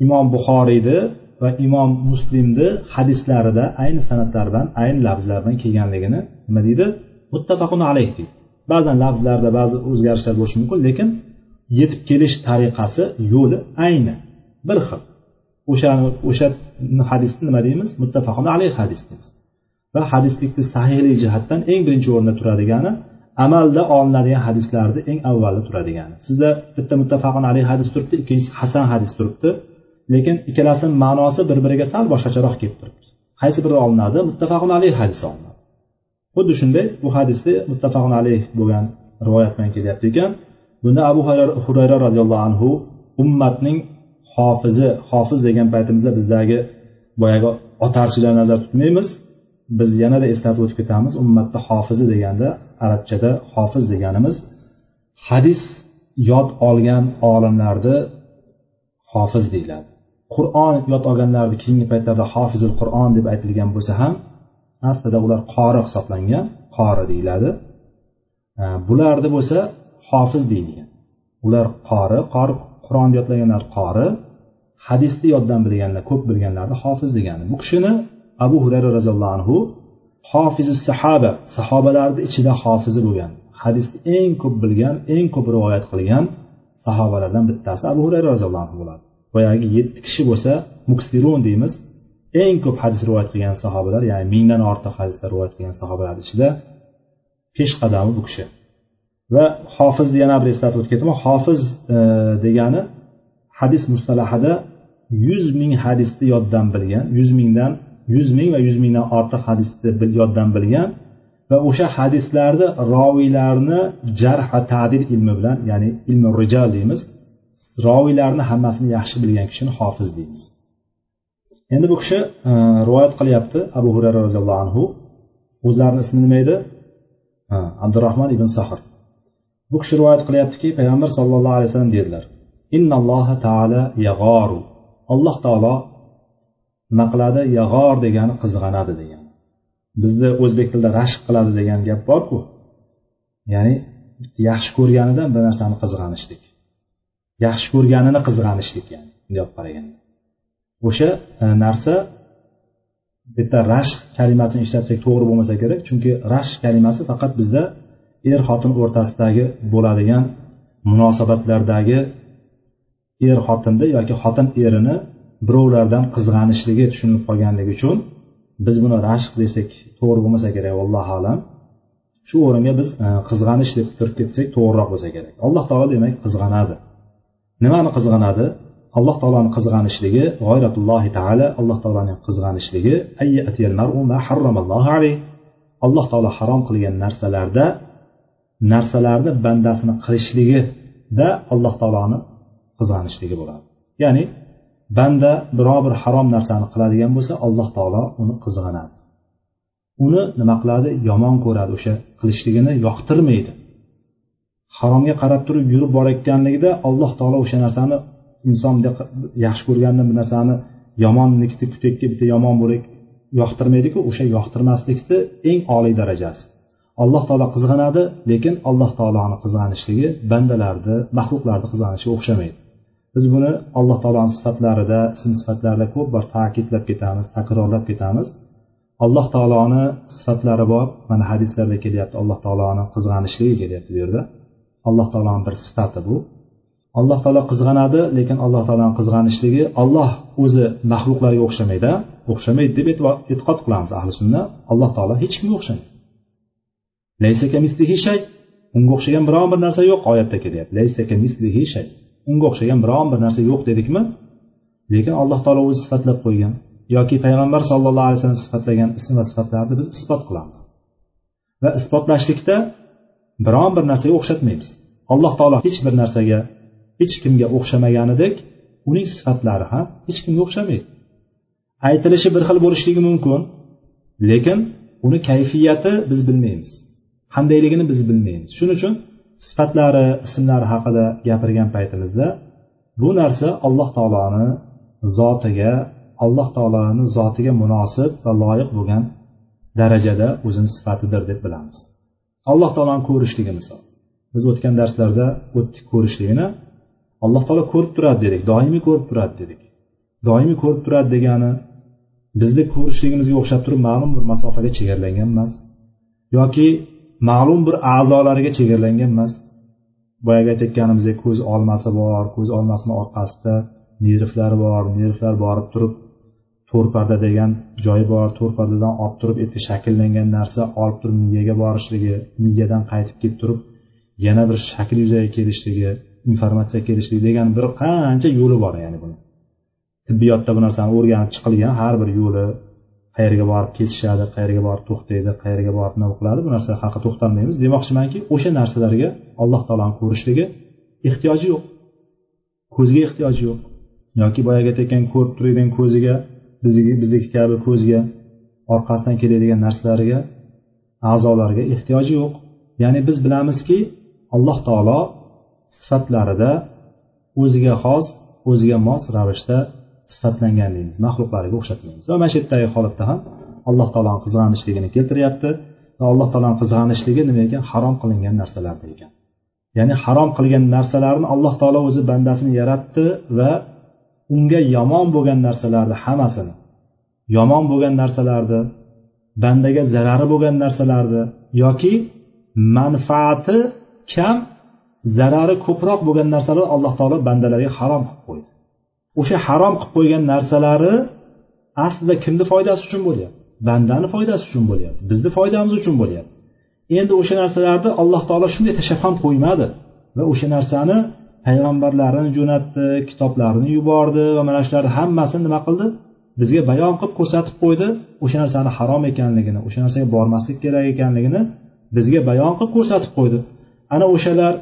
imom buxoriyni va imom muslimni hadislarida ayni san'atlardan ayni lafzlardan kelganligini nima deydi? Muttafaqun alayh deydi. Ba'zan lafzlarda ba'zi o'zgarishlar bo'lishi mumkin lekin yetib kelish tariqasi yo'li ayni bir xil. O'shani o'sha hadisni nima deymiz? Muttafaqun alayh hadis deymiz. Va hadislikni sahihlik jihatdan eng birinchi o'rinda turadigani amalda olinadigan hadislarni eng avvalda turadigani. Sizda bitta muttafaqun alayh hadis turibdi ikkinchisi hasan hadis turibdi. Lekin ikkalasini ma'nosi bir biriga sal boshqacharoq kelib turibdi. Qaysi biri olinadi? Muttafaqun alayh hadisi olinadi. Xuddi shunday bu hadisda muttafaqun alayh bo'lgan rivoyat bilan kelyapti ekan. Bunda abu hurayra roziyallohu anhu ummatning hofizi hofiz degan paytimizda bizdagi boyagi otarchilar nazarda tutmaymiz. Biz yanada eslatib o'tib ketamiz ummatda hofizi deganda arabchada hofiz deganimiz. Hadis yod olgan olimlarni hofiz deyiladi. Qur'on yod olganlarni keyingi paytlarda hofizil qur'on deb aytilgan bo'lsa ham aslida ular qori hisoblangan qori deyiladi. Bularni bo'lsa hofiz deyilgan. Ular qori qori qur'onni yodlaganlar qori. Hadisni yoddan bilganlar ko'p bilganlarni hofiz degani. Bu kishini abu hurayra roziyallohu anhu hofizi sahoba sahobalarni ichida hofizi bo'lgan hadisni eng ko'p bilgan eng ko'p rivoyat qilgan sahobalardan bittasi abu hurayra roziyallohu anhu bo'ladi. Boyagi yetti kishi bo'lsa muksirun deymiz. Eng ko'p hadis rivoyat qilgan sahobalar ya'ni mingdan ortiq hadislar rivoyat qilgan sahobalar ichida peshqadami bu kishi. Va hofizni yana bir eslatib o'tib ketaman hofiz e, degani hadis mustalahida yuz ming hadisni yoddan bilgan yuz mingdan yuz ming va yuz mingdan ortiq hadisni yoddan bilgan va o'sha hadislarni roviylarni jarha va tadil ilmi bilan ya'ni ilmi rijal deymiz roviylarni hammasini yaxshi bilgan kishini hofiz deymiz. Endi bu kishi e, rivoyat qilyapti abu hurayra roziyallohu anhu. O'zlarini ismi nima edi? E, Abdurahmon ibn sahr. Bu kishi rivoyat qilyaptiki payg'ambar sallallohu alayhi vasallam dedilar innalloha taala yag'oru alloh taolo nima qiladi yag'or degani qizg'anadi degan. Bizda o'zbek tilida rashk qiladi degan gap borku. Ya'ni yaxshi ko'rganidan bir narsani qizg'anishlik. Yaxshi ko'rganini qizg'anishlik ya'ni bunday olib qaraganda. O'sha e, narsa bu yerda rashq kalimasini ishlatsak to'g'ri bo'lmasa kerak chunki rashq kalimasi faqat bizda er xotin o'rtasidagi bo'ladigan munosabatlardagi er xotinni yoki xotin erini birovlardan qizg'anishligi tushunilib qolganligi uchun biz buni rashq desak to'g'ri bo'lmasa kerak allohu alam. Shu o'ringa biz e, qizg'anish deb turib ketsak to'g'riroq bo'lsa kerak. Alloh taolo demak qizg'anadi. Nimani qizg'anadi? Alloh taoloni qizg'anishligi g'oyratullohi taala alloh taoloni qizg'anishligi alloh taolo harom qilgan narsalarda narsalarni bandasini qilishligida alloh taoloni qizg'anishligi bo'ladi. Ya'ni banda biror bir harom narsani qiladigan bo'lsa alloh taolo uni qizg'anadi uni nima qiladi? Yomon ko'radi. O'sha qilishligini yoqtirmaydi. Haromga qarab turib yurib borayotganligida alloh taolo o'sha narsani inson yaxshi ko'rganda bir narsani yomonlikni kutayotga bitta yomon bo'lak yoqtirmaydiku o'sha yoqtirmaslikni eng oliy darajasi. Alloh taolo qizg'anadi lekin alloh taoloni qizg'anishligi bandalarni maxluqlarni qizg'anishiga o'xshamaydi. Biz buni alloh taoloni sifatlarida ism sifatlarida ko'p bor ta'kidlab ketamiz takrorlab ketamiz. Alloh taoloni sifatlari bor mana hadislarda kelyapti alloh taoloni qizg'anishligi kelyapti bu yerda. Alloh taoloni bir sifati bu. Alloh taolo qizg'anadi lekin alloh taoloni qizg'anishligi olloh o'zi maxluqlarga o'xshamaydi o'xshamaydi deb e'tiqod qilamiz ahli sunna. Alloh taolo hech kimga o'xshamaydi. Unga o'xshagan biron bir narsa yo'q oyatda kelyapti. Unga o'xshagan biron bir narsa yo'q dedikmi? Lekin alloh taolo o'zi sifatlab qo'ygan. Yoki payg'ambar sallallohu alayhi vasallam sifatlagan ism va sifatlarni biz isbot qilamiz. Va isbotlashlikda biron bir narsaga o'xshatmaymiz. Alloh taolo hech bir narsaga hech kimga o'xshamaganidek uning sifatlari ham hech kimga o'xshamaydi. Aytilishi bir xil bo'lishligi mumkin lekin uni kayfiyati biz bilmaymiz. Qandayligini biz bilmaymiz. Shuning uchun sifatlari ismlari haqida gapirgan paytimizda bu narsa alloh taoloni zotiga alloh taoloni zotiga munosib va loyiq bo'lgan darajada o'zini sifatidir deb bilamiz. Alloh taoloni ko'rishligi misol. Biz o'tgan darslarda o'tdik ko'rishligini. Alloh taolo ko'rib turadi dedik doimiy ko'rib turadi dedik. Doimiy ko'rib turadi degani bizni ko'rishligimizga o'xshab turib ma'lum bir masofaga chegaralangan emas yoki ma'lum bir a'zolariga chegaralangan emas. Boyagi aytayotganimizdek ko'z olmasi bor ko'z olmasini orqasida nervlar bor nervlar borib turib to'rparda degan joyi bor to'rpardadan olib turib erta shakllangan narsa olib turib miyaga borishligi miyadan qaytib kelib turib yana bir shakl yuzaga kelishligi informatsiya kelishligi degan bir qancha yo'li bor ya'ni buni. Tibbiyotda bu narsani o'rganib chiqilgan har bir yo'li qayerga borib kesishadi qayerga borib to'xtaydi qayerga borib nima qiladi bu narsa haqida to'xtalmaymiz. Demoqchimanki o'sha narsalarga alloh taoloni ko'rishligi ehtiyoji yo'q ko'zga ehtiyoji yo'q. Yoki boyagi aytayotgan ko'rib turadigan ko'ziga bizniki bizniki kabi ko'zga orqasidan keladigan narsalarga a'zolarga ehtiyoji yo'q. Ya'ni biz bilamizki alloh taolo sifatlarida o'ziga xos o'ziga mos ravishda sifatlangan deymiz maxluqlarga o'xshatmaymiz va mana shu yerdagi holatda ham alloh taoloni qizg'anishligini keltiryapti va alloh taoloni qizg'anishligi nima ekan? Harom qilingan narsalarda ekan. Ya'ni harom qilgan narsalarni alloh taolo o'zi bandasini yaratdi va unga yomon bo'lgan narsalarni hammasini yomon bo'lgan narsalarni bandaga zarari bo'lgan narsalarni yoki manfaati kam zarari ko'proq bo'lgan narsalar alloh taolo bandalarga harom qilib qo'ydi. O'sha harom qilib qo'ygan narsalari aslida kimni foydasi uchun bo'lyapti? Bandani foydasi uchun bo'lyapti bizni foydamiz uchun bo'lyapti. Endi o'sha narsalarni alloh taolo shunday tashlab ham qo'ymadi va o'sha narsani payg'ambarlarini jo'natdi kitoblarini yubordi va mana shularni hammasini nima qildi? Bizga bayon qilib ko'rsatib qo'ydi. O'sha narsani harom ekanligini o'sha narsaga bormaslik kerak ekanligini bizga bayon qilib ko'rsatib qo'ydi. Ana o'shalar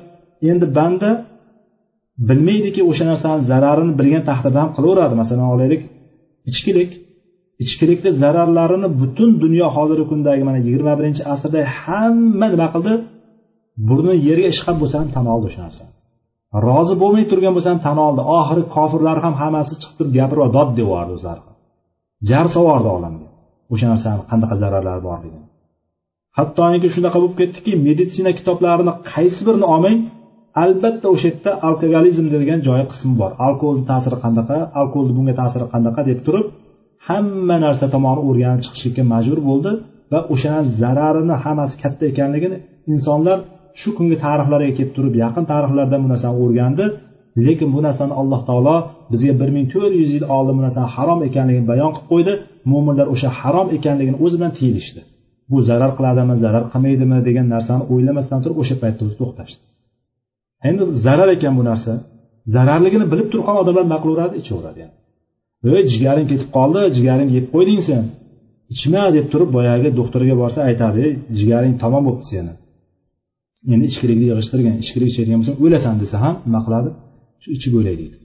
endi banda bilmaydiki o'sha narsani zararini bilgan taqdirda ham qilaveradi. Masalan olaylik ichkilik. Ichkilikni zararlarini butun dunyo hozirgi kundagi mana yigirma birinchi asrda hamma nima qildi? Burni yerga ishqab bo'lsa ham tan oldi o'sha narsani rozi bo'lmay turgan bo'lsa ham tan oldi. Oxiri kofirlar ham hammasi chiqib turib gapirib dod devordi o'zlari. Jar solvordi olamga. O'sha narsani qanaqa zararlari borligini hattoki shunaqa bo'lib ketdiki meditsina kitoblarini qaysi birini olmang albatta o'sha yerda alkogolizm degan joyi qismi bor. Alkoholni ta'siri qanaqa alkoholni bunga ta'siri qanaqa deb turib hamma narsa tomoni o'rganib chiqishlikka majbur bo'ldi va o'shani zararini hammasi katta ekanligini insonlar shu kungi tarixlariga kelib turib yaqin tarixlarda bu narsani o'rgandi. Lekin bu narsani alloh taolo bizga bir ming to'rt yuz yil oldin bu narsani harom ekanligini bayon qilib qo'ydi. Mo'minlar o'sha harom ekanligini o'zi bilan tiyilishdi. Bu zarar qiladimi zarar qilmaydimi degan narsani o'ylamasdan turib o'sha paytda o'zi to'xtashdi. Endi zarar ekan bu narsa. Zararligini bilib turib ham odamlar nima qilaveradi ichaveradi ey jigaring ketib qoldi jigaringni yeb qo'yding sen. Ichma deb turib boyagi doktorga borsa aytadi ey jigaring tamom bo'libdi seni. Endi ichkilikni yig'ishtirgin ichkilik ichadigan bo'lsang o'lasan desa ham nima qiladi shu ichib o'lay deydi.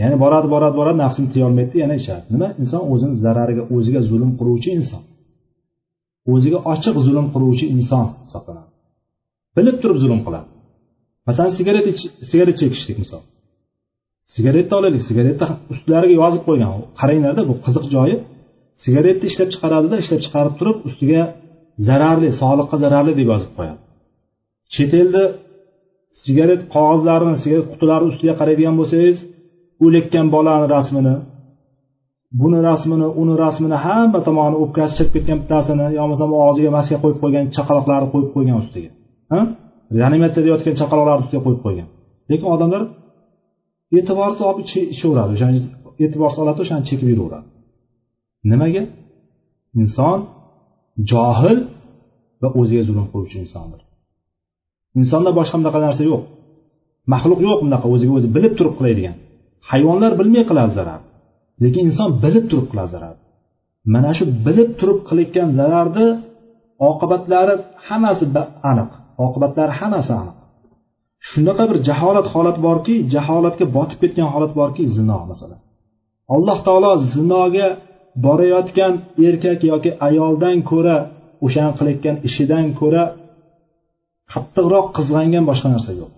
Ya'ni boradi boradi boradi nafsini tiyolmaydida yana ichadi. Nima? Inson o'zini zarariga o'ziga zulm qiluvchi inson. O'ziga ochiq zulm qiluvchi inson hisoblanadi. Bilib turib zulm qiladi. Masalan sigaret sigaret chekishlik misol. Sigaretni olaylik sigaretni ustlariga yozib qo'ygan. Qaranglarda bu qiziq joyi. Sigaretni ishlab chiqaradida ishlab chiqarib turib ustiga zararli sog'liqqa zararli deb yozib qo'yadi. Chet elda sigaret qog'ozlarini sigaret qutilarini ustiga qaraydigan bo'lsangiz o'layotgan bolani rasmini buni rasmini uni rasmini hamma tomoni o'pkasi chiqib ketgan bittasini yo bo'lmasam og'ziga maska qo'yib qo'ygan chaqaloqlarni qo'yib qo'ygan ustiga. Reanimatsiyada yotgan chaqaloqlarni ustiga qo'yib qo'ygan. Lekin odamlar e'tiborsiz olib ichaveradi. O'shani e'tiborsiz oladi o'shani chekib yuraveradi. Nimaga? Inson johil va o'ziga zulm qiluvchi insondir. Insonda boshqa bunaqa narsa yo'q. Maxluq yo'q bunaqa o'ziga o'zi bilib turib qiladigan. Hayvonlar bilmay qiladi zarar. Lekin inson bilib turib qiladi zarar. Mana shu bilib turib qilayotgan zararni oqibatlari hammasi aniq. Oqibatlari hammasi aniq. Shunaqa bir jaholat holat borki jaholatga botib ketgan holat borki zino masalan. Alloh taolo zinoga borayotgan erkak yoki ayoldan ko'ra o'shani qilayotgan ishidan ko'ra qattiqroq qizg'angan boshqa narsa yo'q.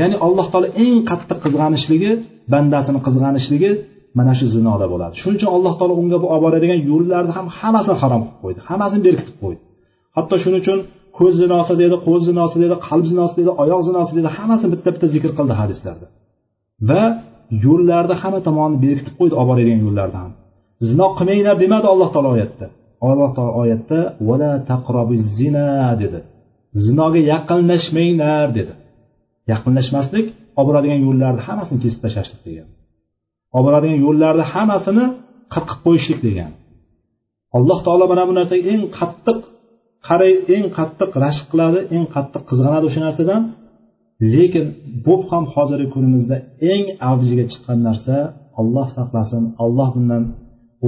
Ya'ni alloh taolo eng qattiq qizg'anishligi bandasini qizg'anishligi mana shu zinoda bo'ladi. Shuning uchun alloh taolo unga bu olib boradigan yo'llarni ham hammasini harom qilib qo'ydi hammasini berkitib qo'ydi. Hatto shuning uchun ko'z zinosi dedi qo'l zinosi dedi qalb zinosi dedi oyoq zinosi dedi hammasini bitta bitta zikr qildi hadislarda. Va yo'llarni hamma tomonini berkitib qo'ydi olib boradigan yo'llarni ham zino qilmanglar demadi alloh taolo oyatda. Alloh taolo oyatda vala zina dedi. Zinoga yaqinlashmanglar dedi. Yaqinlashmaslik olib boradigan yo'llarni hammasini kesib tashlashlik degan. Olib boradigan yo'llarni hammasini qirqib qo'yishlik degan. Alloh taolo mana bu narsaga eng qattiq qaray eng qattiq rashk qiladi eng qattiq qizg'anadi o'sha narsadan. Lekin bu ham hozirgi kunimizda eng avjiga chiqqan narsa alloh saqlasin alloh bundan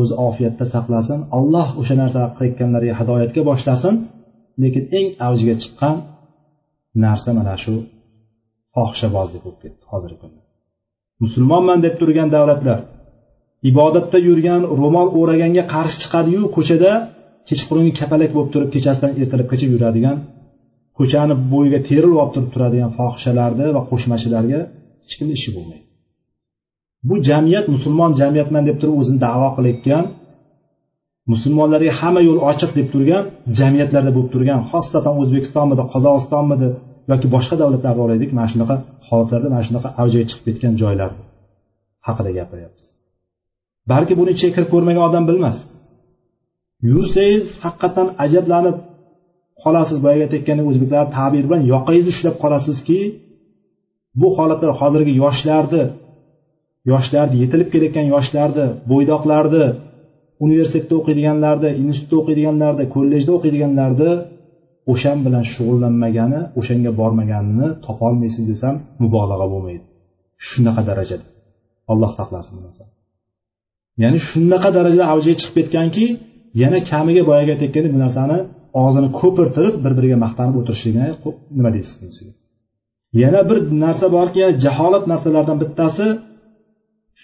o'zi ofiyatda saqlasin alloh o'sha narsa qilayotganlarga hidoyatga boshlasin. Lekin eng avjiga chiqqan narsa mana shu fohishabozlik bo'lib ketdi hozirgi kunda. Musulmonman deb turgan davlatlar ibodatda yurgan ro'mol o'raganga qarshi chiqadiyu ko'chada kechqurungi kapalak bo'lib turib kechasidan ertalabgacha yuradigan ko'chani bo'yiga terilib olib turib turadigan fohishalarni va qo'shmachilarga hech kimni ishi bo'lmaydi. Bu jamiyat musulmon jamiyatman deb turib o'zini davo qilayotgan musulmonlarga hamma yo'l ochiq deb turgan jamiyatlarda bo'lib turgan xosatan o'zbekistonmidi qozog'istonmidi yoki boshqa davlatlarni olaylik mana shunaqa holatlarda mana shunaqa avjiga chiqib ketgan joylar haqida gapiryapmiz. Balki buni ichiga kirib ko'rmagan odam bilmas. Yursangiz haqiqatdan ajablanib qolasiz boyagi aytayotgandek o'zbeklar tabiri bilan yoqangizni ushlab qolasizki bu holatlar hozirgi yoshlarni yoshlarni yetilib kelayotgan yoshlarni bo'ydoqlarni universitetda o'qiydiganlarni institutda o'qiydiganlarni kollejda o'qiydiganlarni o'shan bilan shug'ullanmagani o'shanga bormaganini topolmaysiz desam mubolag'a bo'lmaydi. Shunaqa darajada. Alloh saqlasin bu narsa. Ya'ni shunaqa darajada avjiga chiqib ketganki yana kamiga boyagi aytayotgandek bu narsani og'zini ko'pirtirib bir biriga maqtanib o'tirishligini nima deysiz bunisiga yana bir narsa borki jaholat narsalardan bittasi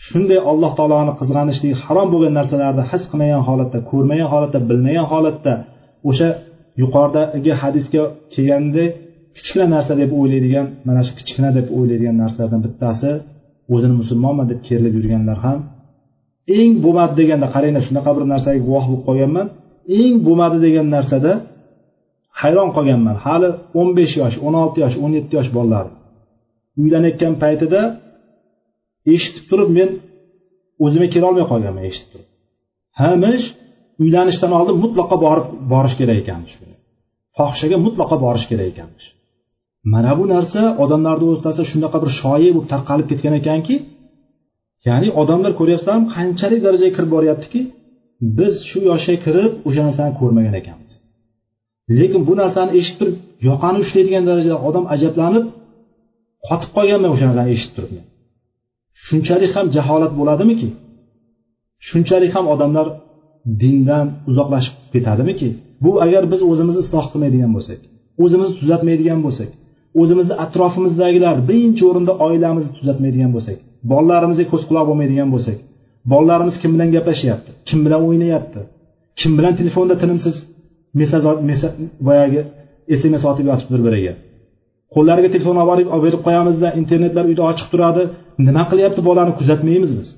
shunday alloh taoloni qizg'anishligi harom bo'lgan narsalarni his qilmagan holatda ko'rmagan holatda bilmagan holatda o'sha yuqoridagi hadisga kelgandek kichkina narsa deb o'ylaydigan mana shu kichkina deb o'ylaydigan narsalardan bittasi o'zini musulmonman deb kerilib yurganlar ham eng bo'lmadi deganda qaranglar shunaqa bir narsaga guvoh bo'lib qolganman. Eng bo'lmadi degan narsada hayron qolganman. Hali o'n besh yosh o'n olti yosh o'n yetti yosh bolalar uylanayotgan paytida eshitib turib men o'zimga kelolmay qolganman eshitib turib. Hamish uylanishdan oldin mutlaqo borib borish kerak ekanmish fohishaga mutlaqo borish kerak ekanmish mana bu narsa odamlarni o'rtasida shunaqa bir shoyi bo'lib tarqalib ketgan ekanki ya'ni odamlar ko'ryapsizlarmi qanchalik darajaga kirib boryaptiki biz shu yoshga kirib o'sha narsani ko'rmagan ekanmiz. Lekin bu narsani eshitib turib yoqani ushlaydigan darajada odam ajablanib qotib qolganman o'sha narsani eshitib turib shunchalik ham jaholat bo'ladimiki shunchalik ham odamlar dindan uzoqlashib ketadimiki bu agar biz o'zimizni isloh qilmaydigan bo'lsak o'zimizni tuzatmaydigan bo'lsak o'zimizni atrofimizdagilar birinchi o'rinda oilamizni tuzatmaydigan bo'lsak bolalarimizga ko'z quloq bo'lmaydigan bo'lsak bolalarimiz kim bilan gaplashyapti kim bilan o'ynayapti kim bilan telefonda tinimsiz mesaj boyagi sms otib yotibdi bir biriga. Qo'llariga telefon olib borib olib berib qo'yamizda internetlar uyda ochiq turadi nima qilyapti bolani kuzatmaymiz biz.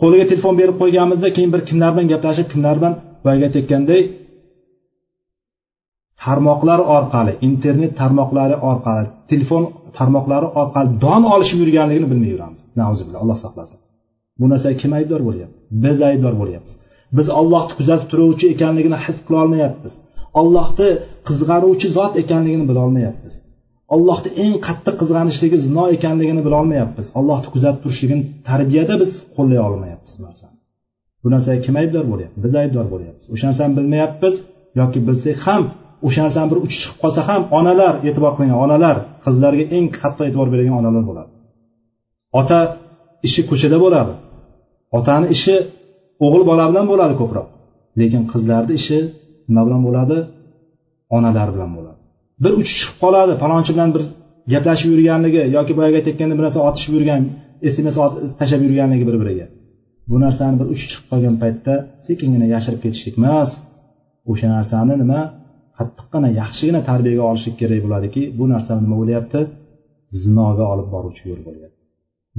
Qo'liga telefon berib qo'yganmizda keyin bir kimlar bilan gaplashib kimlar bilan boyagi aytayotganday tarmoqlar orqali internet tarmoqlari orqali telefon tarmoqlari orqali don olishib yurganligini bilmay yuramiz. Alloh saqlasin. Bu narsaga kim aybdor bo'lyapti? Biz aybdor bo'lyapmiz. Biz ollohni kuzatib turuvchi ekanligini his qilolmayapmiz ollohni qizg'anuvchi zot ekanligini bilolmayapmiz ollohni eng qattiq qizg'anishligi zino ekanligini bilolmayapmiz ollohni kuzatib turishligini tarbiyada biz qo'llay olmayapmiz bu narsani. Bu narsaga kim aybdor bo'lyapti? Biz aybdor bo'lyapmiz. O'sha narsani bilmayapmiz yoki bilsak ham o'sha narsani bir uchi chiqib qolsa ham onalar e'tibor qilgan onalar qizlarga eng qattiq e'tibor beradigan onalar bo'ladi. Ota ishi ko'chada bo'ladi. Otani ishi o'g'il bola bilan bo'ladi ko'proq. Lekin qizlarni ishi nima bilan bo'ladi? Onalar bilan bo'ladi. Bir uchi chiqib qoladi falonchi bilan bir gaplashib yurganligi yoki boyagi aytayotganda bir narsa otishib yurgan sms tashlab yurganligi bir biriga bu narsani bir uchi chiqib qolgan paytda sekingina yashirib ketishlik emas o'sha narsani nima? Qattiqqina yaxshigina tarbiyaga olishlik kerak bo'ladiki bu narsa nima bo'lyapti? Zinoga olib boruvchi yo'l bo'lyapti.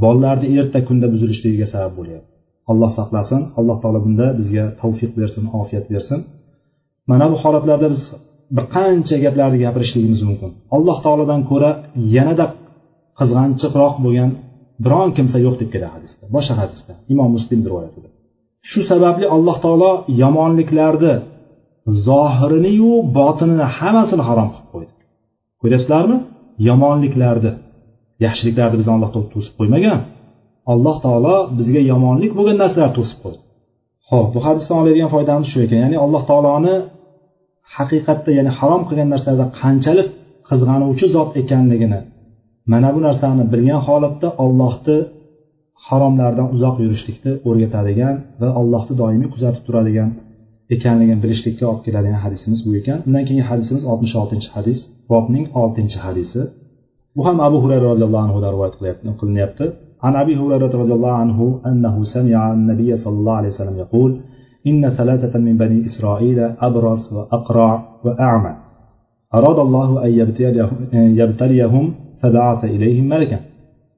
Bolalarni erta kunda buzilishligiga sabab bo'lyapti. Alloh saqlasin alloh taolo bunda bizga tavfiq bersin ofiyat bersin. Mana bu holatlarda biz bir qancha gaplarni gapirishligimiz mumkin. Alloh taolodan ko'ra yanada qizg'anchiqroq bo'lgan biron kimsa yo'q deb keladi hadisda boshqa hadisda imom muslim rivoyatida. Shu sababli alloh taolo yomonliklarni zohiriniyu botinini hammasini harom qilib qo'ydi. Ko'ryapsizlarmi? Yomonliklarni. Yaxshiliklarni bizni alloh taolo to'sib qo'ymagan. Alloh taolo bizga yomonlik bo'lgan narsalarni to'sib qo'ydi. Ho'p bu hadisdan oladigan foydamiz shu ekan. Ya'ni alloh taoloni haqiqatda ya'ni harom qilgan narsalarda qanchalik qizg'anuvchi zot ekanligini mana bu narsani bilgan holatda ollohni haromlardan uzoq yurishlikni o'rgatadigan va allohni doimiy kuzatib turadigan ekanligini bilishlikka olib keladigan hadisimiz bu ekan undan keyingi hadisimiz oltmish oltinchi hadis bobning oltinchi hadisi bu ham abu hurayra roziyallohu anhudan rivoyat qilinyapti عن أبي هريرة رضي الله عنه أنه سمع النبي صلى الله عليه وسلم يقول إن ثلاثة من بني إسرائيل أبرص وأقرع وأعمى أراد الله أن يبتليهم فبعث إليهم ملكا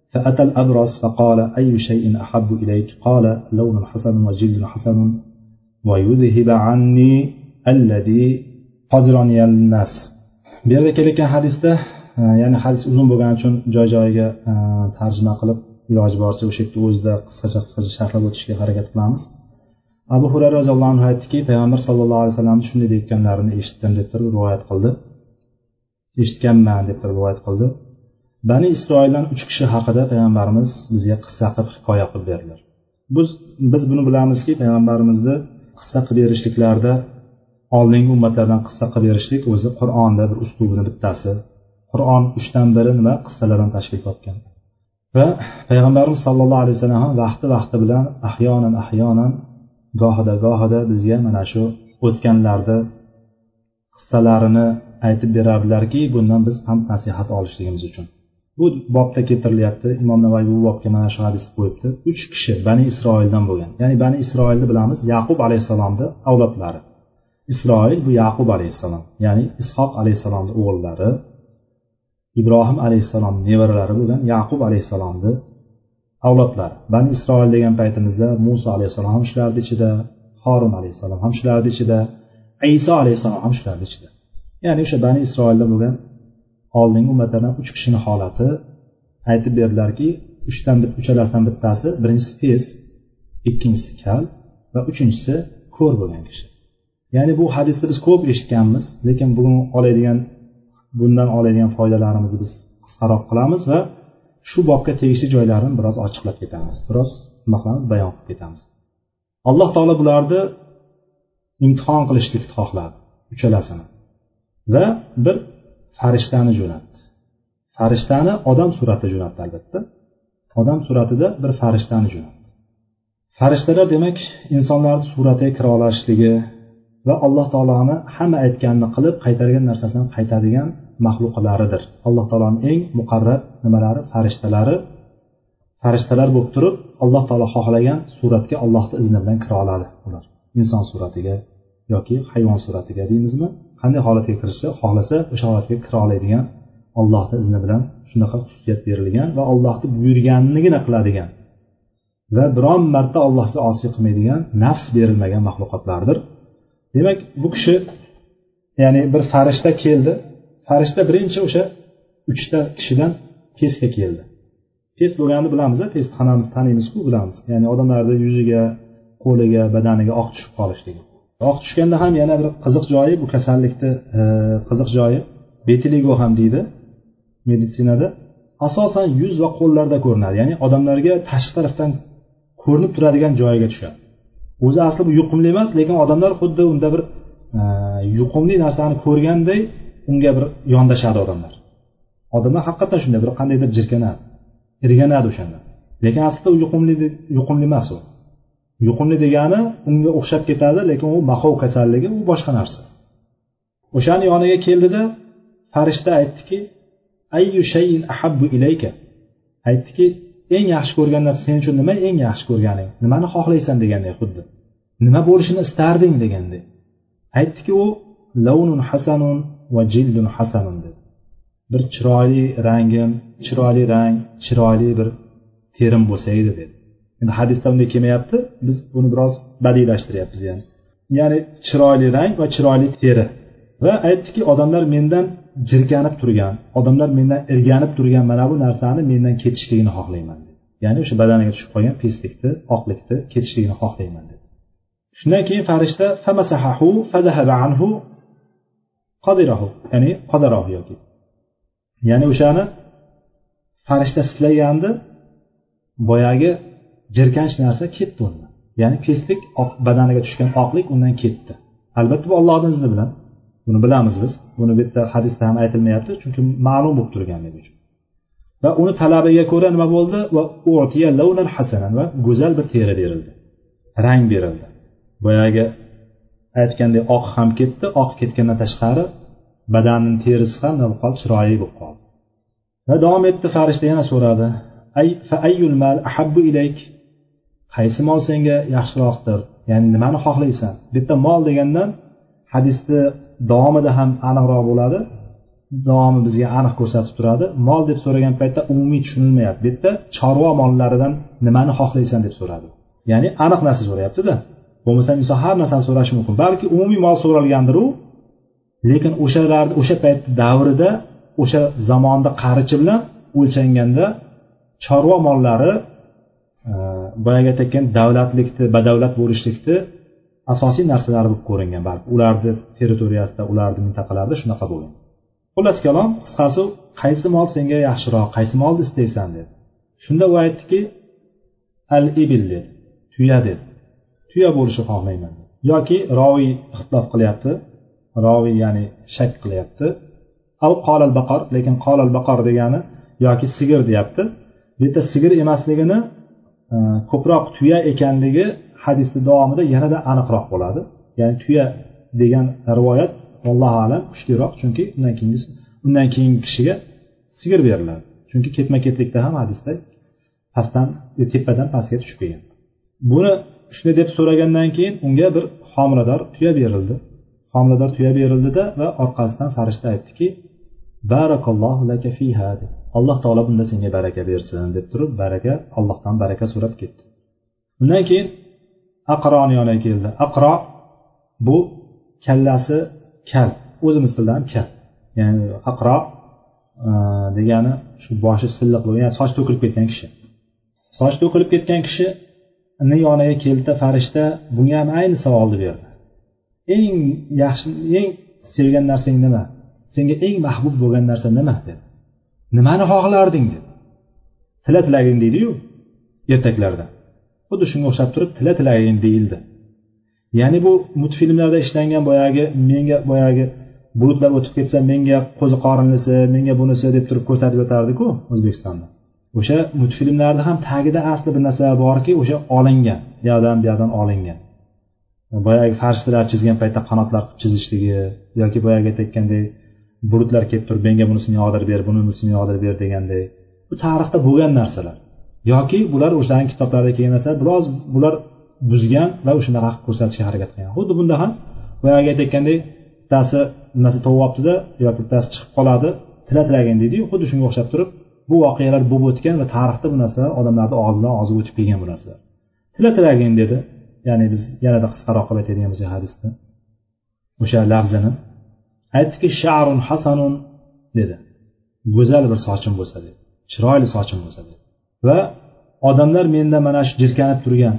فأتى الأبرص فقال أي شيء أحب إليك قال لون حسن وجلد حسن ويذهب عني الذي قدرني الناس bu yerda kelayotgan hadisda ya'ni hadis uzun bo'lgani uchun joy joyiga tarjima qilib iloji boricha o'sha yerda o'zida qisqacha qisqacha sharhlab o'tishga harakat qilamiz abu hurayra roziyallohu anhu aytdiki payg'ambar sallallohu alayhi vasallamni shunday deyayotganlarini eshitdim deb turib rivoyat qildi eshitganman deb turib rivoyat qildi bani isroildan uch kishi haqida payg'ambarimiz bizga qissa qilib hikoya qilib berdilar biz biz buni bilamizki payg'ambarimizni qissa qilib berishliklarida oldingi ummatlardan qissa qilib berishlik o'zi qur'onda bir uslubini bittasi. Qur'on uchdan biri nima qissalardan tashkil topgan. Va payg'ambarimiz sollallohu alayhi vasallam ham vaqti vaqti bilan ahyonan ahyonan gohida gohida bizga mana shu o'tganlarni qissalarini aytib berardilarki bundan biz pand nasihat olishligimiz uchun. Bu bobda keltirilyapti. Imom navoiy bu bobga mana shu hadisni qo'yibdi. Uch kishi bani isroildan bo'lgan. Ya'ni bani isroilni bilamiz yaqub alayhissalomni avlodlari. Isroil bu yaqub alayhissalom ya'ni ishoq alayhissalomni o'g'illari ibrohim alayhissalom nevaralari bo'lgan yaqub alayhissalomni avlodlari. Bani isroil degan paytimizda muso alayhissalom ham shularni ichida horun alayhissalom ham shularni ichida iso alayhissalom ham shularni ichida. Ya'ni o'sha bani isroilda bo'lgan oldingi ummatlardan uch kishini holati aytib berdilarki uchdan uchalasidan bittasi birinchisi tez ikkinchisi kal va uchinchisi ko'r bo'lgan kishi. Ya'ni bu hadisni biz ko'p eshitganmiz lekin bugun oladigan bundan oladigan foydalarimizni biz qisqaroq qilamiz va shu bobga tegishli joylarini biroz ochiqlab ketamiz biroz nima qilamiz bayon qilib ketamiz. Alloh taolo bularni imtihon qilishlikni xohladi uchalasini va bir farishtani jo'natdi. Farishtani odam suratida jo'natdi albatta. Odam suratida bir farishtani jo'natdi. Farishtalar demak insonlarni suratiga kira olishligi va alloh taoloni hamma aytganini qilib qaytargan narsasini qaytadigan maxluqlaridir. Alloh taoloni eng muqarrar nimalari? Farishtalari. Farishtalar bo'lib turib alloh taolo xohlagan suratga allohni izni bilan kira oladi. Ular inson suratiga yoki hayvon suratiga deymizmi? Qanday holatga kirishsa xohlasa o'sha holatga kira oladigan ollohni izni bilan shunaqa xususiyat berilgan va allohni buyurganligina qiladigan va biron marta allohga osiy qilmaydigan nafs berilmagan maxluqotlardir. Demak bu kishi ya'ni bir farishta keldi. Farishta birinchi o'sha uchta kishidan pesga keldi. Pes bo'lganini bilamiz pest hammamiz taniymizku bilamiz. Ya'ni odamlarni yuziga qo'liga badaniga oq tushib qolishligi oq tushganda ham yana bir qiziq joyi bu kasallikni e, qiziq joyi. Betiligo ham deydi meditsinada asosan yuz va qo'llarda ko'rinadi. Ya'ni odamlarga tashqi tarafdan ko'rinib turadigan joyiga tushadi. O'zi asli bu yuqumli emas lekin odamlar xuddi unda bir e, yuqumli narsani ko'rganday unga bir yondashadi odamlar. Odamlar haqiqatdan shunday bir qandaydir jirkanadi irganadi o'shanda. Lekin aslida u yuqumli yuqumli emas u. yuqumli degani unga o'xshab ketadi lekin u mahov kasalligi u boshqa narsa. O'shani yoniga keldida farishta aytdiki ayyu shayin ahabbu ilayka? Aytdiki eng yaxshi ko'rgan narsa sen uchun nima eng yaxshi ko'rganing? Nimani xohlaysan? deganday xuddi. Nima bo'lishini istarding? deganday aytdiki u launun hasanun va jildun hasanun dedi. Bir chiroyli rangim chiroyli rang chiroyli bir terim bo'lsa edi dedi. Endi hadisda bunday kelmayapti. Biz buni biroz badiiylashtiryapmiz ya'ni. Ya'ni chiroyli rang va chiroyli teri. Va aytdiki odamlar mendan jirkanib turgan odamlar mendan irganib turgan mana bu narsani mendan ketishligini xohlayman ya'ni o'sha badaniga tushib qolgan peslikni oqlikni ketishligini xohlayman dedi. Shundan keyin farishta famasahahu fadahaba anhu qadirahu ya'ni qadarahu yoki. Ya'ni o'shani farishta silagandi boyagi jirkanch narsa ketdi undan. Ya'ni peslik badaniga tushgan oqlik undan ketdi. Albatta bu ollohni izni bilan. Buni bilamiz biz. Buni bu yerda hadisda ham aytilmayapti chunki ma'lum bo'lib turganligi uchun. Va uni talabiga ko'ra nima bo'ldi? Va hasanan va go'zal bir teri berildi. Rang berildi. Boyagi aytgandek oq ham ketdi. Oq ketgandan tashqari badanini terisi ham nima qoldi? Chiroyli bo'lib qoldi. Va davom etdi farishta yana so'radi. Qaysi mol senga yaxshiroqdir? Ya'ni nimani xohlaysan? Bu yerda mol degandan hadisni davomida ham aniqroq bo'ladi. Davomi bizga aniq ko'rsatib turadi. Mol deb so'ragan paytda umumiy tushunilmayapti. Bu yerda chorva mollaridan nimani xohlaysan deb so'radi. Ya'ni aniq narsa so'rayaptida. Bo'lmasa inson har narsani so'rashi mumkin. Balki umumiy mol so'ralgandir u. Lekin o'shalarni o'sha payt davrida o'sha zamonda qarichi bilan o'lchanganda chorva mollari boyagi aytayotgan davlatlikni badavlat bo'lishlikni asosiy narsalari bo'lib ko'ringan balki ularni territoriyasida ularni mintaqalarida shunaqa bo'lgan. Xullas kalom qisqasi qaysi mol senga yaxshiroq qaysi molni istaysan dedi. Shunda u aytdiki al ibil dedi tuya dedi. Tuya bo'lishni xohlayman yoki roviy ixtilof qilyapti. Roviy ya'ni shak qilyapti. Al qolal baqor lekin qolal baqor degani yoki sigir deyapti. Bu yerda sigir emasligini ko'proq tuya ekanligi hadisni davomida yanada aniqroq bo'ladi. Ya'ni tuya degan rivoyat allohu alam kuchliroq chunki undan keyingi undan keyingi kishiga sigir beriladi. Chunki ketma ketlikda ham hadisda pastdan e, tepadan pastga tushib kelgan. Buni shunday deb so'ragandan keyin unga bir homilador tuya berildi. Homilador tuya berildida va orqasidan farishta aytdiki barakallohu laka fiha deb alloh taolo bunda senga baraka bersin deb turib baraka allohdan baraka so'rab ketdi. Undan keyin aqroni yoniga keldi. Aqro bu kallasi kal o'zimiz tilida ham kal. Ya'ni aqro e, degani shu boshi silliq bo'lgan yani soch to'kilib ketgan kishi. Soch to'kilib ketgan kishini yoniga keldida farishta bunga ham ayni savolni berdi. Eng yaxshi eng sevgan narsang nima? Senga eng mahbub bo'lgan narsa nima? dedi. Nimani xohlarding deb tila tilagin deydiyu ertaklarda. Xuddi shunga o'xshab turib tila tilagin deyildi. Ya'ni bu multfilmlarda ishlangan boyagi menga boyagi bulutlar o'tib ketsa menga qo'zi qorinlisi menga bunisi deb turib ko'rsatib yotardiku o'zbekistonda. O'sha multfilmlarni ham tagida asli bir narsalar borki o'sha olingan bu yoqdan bu yoqdan olingan. Boyagi farishtalar chizgan paytda qanotlar qilib chizishligi yoki boyagi aytayotgandek bulutlar kelib turib menga bunisini yog'dirib ber bunisini yog'dirib ber deganday bu tarixda bo'lgan narsalar. Yoki bular o'shalarni kitoblarida kelgan narsa biroz bular buzgan va o'shanaqa qilib ko'rsatishga harakat qilgan. Xuddi bunda ham boyagi aytayotgandek bittasi nimasi tovyaptida yoki bittasi chiqib qoladi tila tilagin deydiyu xuddi shunga o'xshab turib bu voqealar bo'lib o'tgan va tarixda bu narsalar odamlarni og'zidan og'ziga o'tib kelgan bu narsalar. Tila tilagin dedi. Ya'ni biz yanada qisqaroq qilib aytadigan bo'lsak hadisni o'sha lafzini aytdiki sharun hasanun dedi. Go'zal bir sochim bo'lsa dedi chiroyli sochim bo'lsa dedi va odamlar menda mana shu jirkanib turgan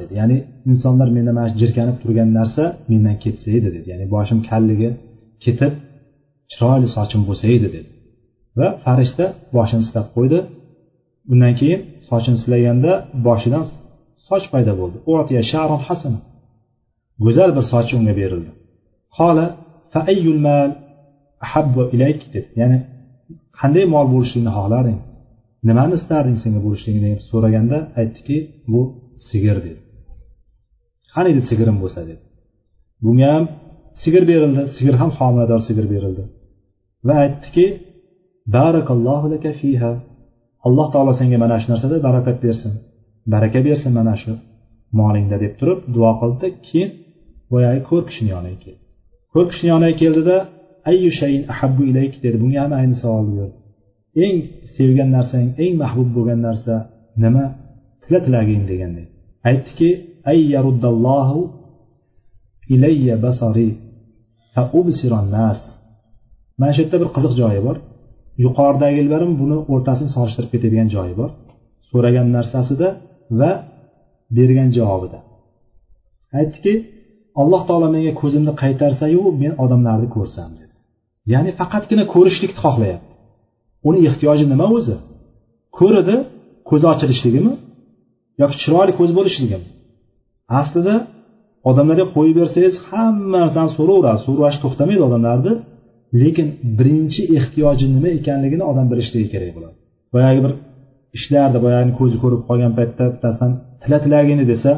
dedi. Ya'ni insonlar menda mana shu jirkanib turgan narsa mendan ketsa edi dedi. Ya'ni boshim kalligi ketib chiroyli sochim bo'lsa edi dedi. Va farishta boshini silab qo'ydi. Undan keyin sochini silaganda boshidan soch paydo bo'ldi. Go'zal bir sochi unga berildi. Hola dedi. Ya'ni qanday mol bo'lishligini xohlarding nimani istarding senga bo'lishligini? deb so'raganda aytdiki bu sigir dedi. Qani edi sigirim bo'lsa? dedi. Bunga ham sigir berildi. Sigir ham homilador sigir berildi. Va aytdiki barakallohu laka fiha. Alloh taolo senga mana shu narsada barakat bersin. Baraka bersin mana shu molingda deb turib duo qildida keyin boyagi ko'r kishini yoniga keldi ko'r kishini yoniga keldida ayyu shayin ahabbu ilayk dedi. Bunga ham ayni savolni berdi eng sevgan narsang eng mahbub bo'lgan narsa nima? Tila tilaging deganday aytdiki ay yaruddallohu ilayya basari fa nas mana shu yerda bir qiziq joyi bor. Yuqoridagilar ham buni o'rtasini solishtirib ketadigan joyi bor. So'ragan narsasida va bergan javobida. Aytdiki alloh taolo menga ko'zimni qaytarsayu men odamlarni ko'rsam dedi. Ya'ni faqatgina ko'rishlikni xohlayapti. Uni ehtiyoji nima o'zi? Ko'rdi ko'zi ochilishligimi yoki chiroyli ko'z bo'lishligimi aslida odamlarga qo'yib bersangiz hamma narsani so'raveradi. So'rash to'xtamaydi odamlarni. Lekin birinchi ehtiyoji nima ekanligini odam bilishligi kerak bo'ladi. Boyagi bir ishlarni boyagi ko'zi ko'rib qolgan paytda bittasidan tila tilagini desa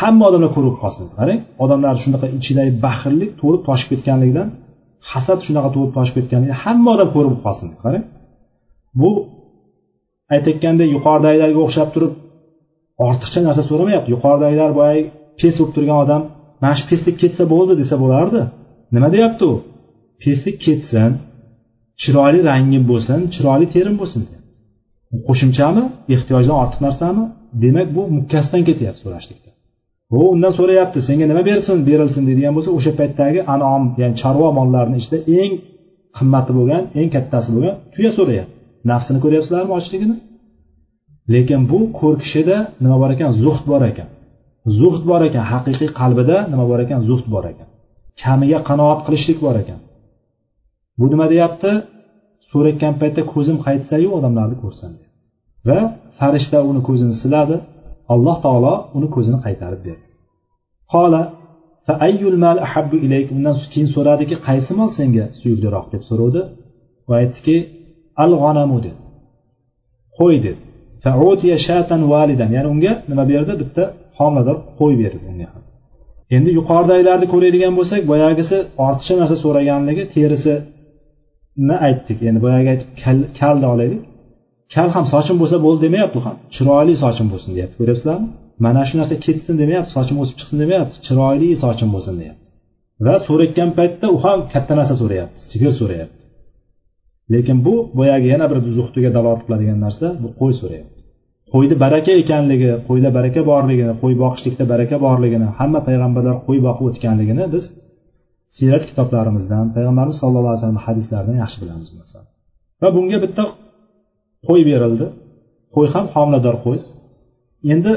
hamma odamlar ko'rib qolsin. Qarang odamlar shunaqa ichidagi baxillik to'lib toshib ketganligidan hasad shunaqa to'lib toshib ketganligidan hamma odam ko'rib qolsin. Qarang bu aytayotgandek yuqoridagilarga o'xshab turib ortiqcha narsa so'ramayapti. Yuqoridagilar boyagi pes bo'lib turgan odam mana shu peslik ketsa bo'ldi desa bo'lardi. Nima deyapti u? Peslik ketsin chiroyli rangim bo'lsin chiroyli terim bo'lsin qo'shimchami? Ehtiyojdan ortiq narsami? Demak bu mukkasidan ketyapti so'rashlikda. U undan so'rayapti senga nima bersin berilsin deydigan bo'lsa o'sha paytdagi anom ya'ni chorva mollarini ichida eng qimmati bo'lgan eng kattasi bo'lgan tuya so'rayapti. Nafsini ko'ryapsizlarmi ochligini? Lekin bu ko'rkishida nima bor ekan? Zuhd bor ekan. Zuhd bor ekan. Haqiqiy qalbida nima bor ekan? Zuhd bor ekan. Kamiga qanoat qilishlik bor ekan. Bu nima deyapti? So'rayotgan paytda ko'zim qaytsayu odamlarni ko'rsam deyapti. Va farishta uni ko'zini siladi. Alloh taolo uni ko'zini qaytarib berdi. Qola undan keyin so'radiki qaysi mol senga suyukliroq? deb so'ravdi va aytdiki al g'onamu dedi. Qo'y dedi. Ya'ni unga nima berdi? Bitta homilador qo'y berdi unga ham. Endi yuqoridagilarni ko'radigan bo'lsak boyagisi ortiqcha narsa so'raganligi terisini aytdik. Endi boyagi aytib kalni olaylik. Kal ham sochim bo'lsa bo'ldi demayapti u ham. Chiroyli sochim bo'lsin deyapti. Ko'ryapsizlarmi? Mana shu narsa ketsin demayapti sochim o'sib chiqsin demayapti. Chiroyli sochim bo'lsin deyapti. Va so'rayotgan paytda u ham katta narsa so'rayapti sigir so'rayapti. Lekin bu boyagi yana bir zuhdiga dalolat qiladigan narsa bu qo'y so'rayapti. Qo'yni baraka ekanligi qo'yda baraka borligini qo'y boqishlikda baraka borligini hamma payg'ambarlar qo'y boqib o'tganligini biz siyrat kitoblarimizdan payg'ambarimiz sallallohu alayhi vasallam hadislaridan yaxshi bilamiz masalan. Va bunga bitta qo'y berildi. Qo'y ham homilador qo'y. Endi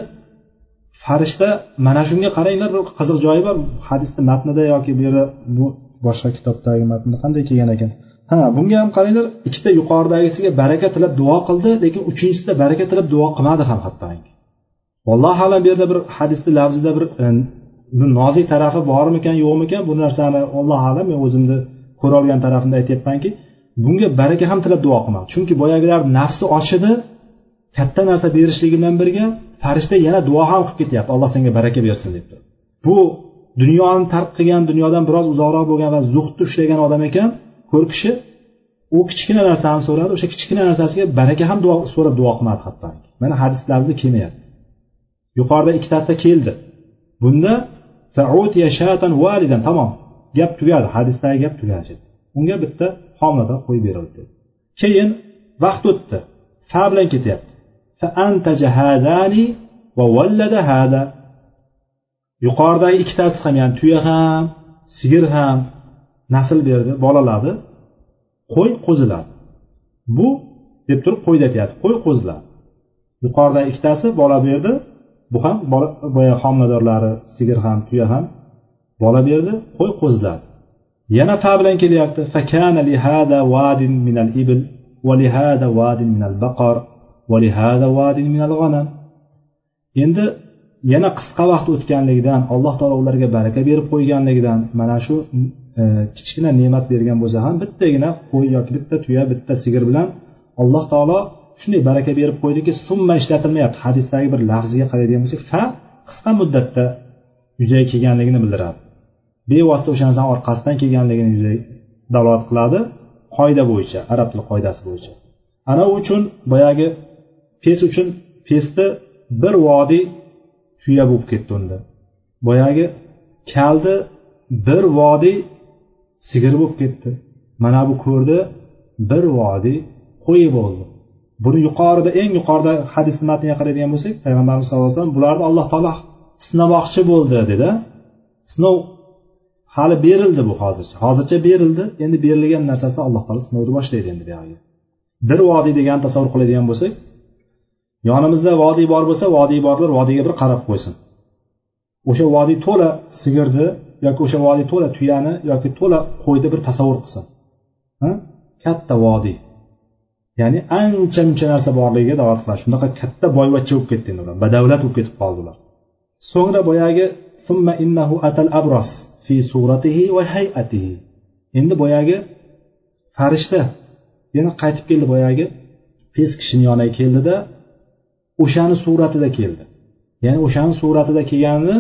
farishta mana shunga qaranglar bir qiziq joyi bor. Hadisni matnida yoki bu yerda bu boshqa kitobdagi matnda qanday kelgan ekan? Ha bunga ham qaranglar ikkita yuqoridagisiga baraka tilab duo qildi lekin uchinchisida baraka tilab duo qilmadi ham hattoki. Allohu alam bu yerda bir hadisni lafzida bir e, nozik tarafi bormikan yo'qmikan bu narsani allohu alam men o'zimni ko'rolgan tarafimda aytyapmanki bunga baraka ham tilab duo qilmadi chunki boyagilar nafsi ochidi katta narsa berishligi bilan birga farishta yana duo ham qilib ketyapti. Alloh senga baraka bersin deb bu dunyoni tark qilgan dunyodan biroz uzoqroq bo'lgan va zuhdni ushlagan odam ekan ko'r kishi. U kichkina narsani so'radi o'sha kichkina narsasiga baraka ham duo so'rab duo qilmadi hatto mana hadislarda kelmayapti. Yuqorida ikkitasida keldi. Bunda tamom gap tugadi hadisdagi gap tugadi. Unga bitta homilador qo'yib berildi keyin vaqt o'tdi. Fa bilan ketyapti. Yuqoridagi ikkitasi ham ya'ni tuya ham sigir ham nasl berdi bolaladi qo'y qo'ziladi. Bu deb turib qo'yni aytyapti qo'y qo'ziladi. Yuqoridagi ikkitasi bola berdi bu ham boya homiladorlari sigir ham tuya ham bola berdi qo'y qo'ziladi. Yana ta bilan kelyapti. Fakana lihada vadin minal ibl va lihada vadin minal baqar va lihada vadin minal g'anam endi yana qisqa vaqt o'tganligidan alloh taolo ularga baraka berib qo'yganligidan mana shu e, kichkina ne'mat bergan bo'lsa ham bittagina qo'y yoki bitta tuya bitta sigir bilan alloh taolo shunday baraka berib qo'ydiki summa ishlatilmayapti. Hadisdagi bir lafziga qaraydigan bo'lsak fa qisqa muddatda yuzaga kelganligini bildiradi. Bevosita o'sha narsani orqasidan kelganligini dalolat qiladi qoida bo'yicha arab tili qoidasi bo'yicha. Ana uchun boyagi pes uchun pesni bir vodiy tuya bo'lib ketdi unda. Boyagi kalni bir vodiy sigir bo'lib ketdi. Mana bu ko'rdi bir vodiy qo'yi bo'ldi. Buni yuqorida eng yuqorida hadisni matniga qaraydigan bo'lsak payg'ambarimiz sallallohu alayhi vasallam bularni alloh taolo sinamoqchi bo'ldi dedi. Sinov hali berildi bu hozircha. Hozircha berildi. Endi berilgan narsasini alloh taolo sinovni boshlaydi endi buyog'iga bir vodiy degan tasavvur qiladigan bo'lsak yonimizda vodiy bor bo'lsa vodiy borlar vodiyga bir qarab qo'ysin. O'sha vodiy to'la sigirni yoki o'sha vodiy to'la tuyani yoki to'la qo'yni bir tasavvur qilsin. Katta vodiy. Ya'ni ancha muncha narsa borligiga da'vat qiladi. Shunaqa katta boyvachcha bo'lib ketdi endi ular. Badavlat bo'lib ketib qoldi ular. So'ngra boyagi summa innahu atal abros fi suratihi va hayatihi. Endi boyagi farishta yana qaytib keldi boyagi. Pes kishini yoniga keldida o'shani suratida keldi. Ya'ni o'shani suratida kelgani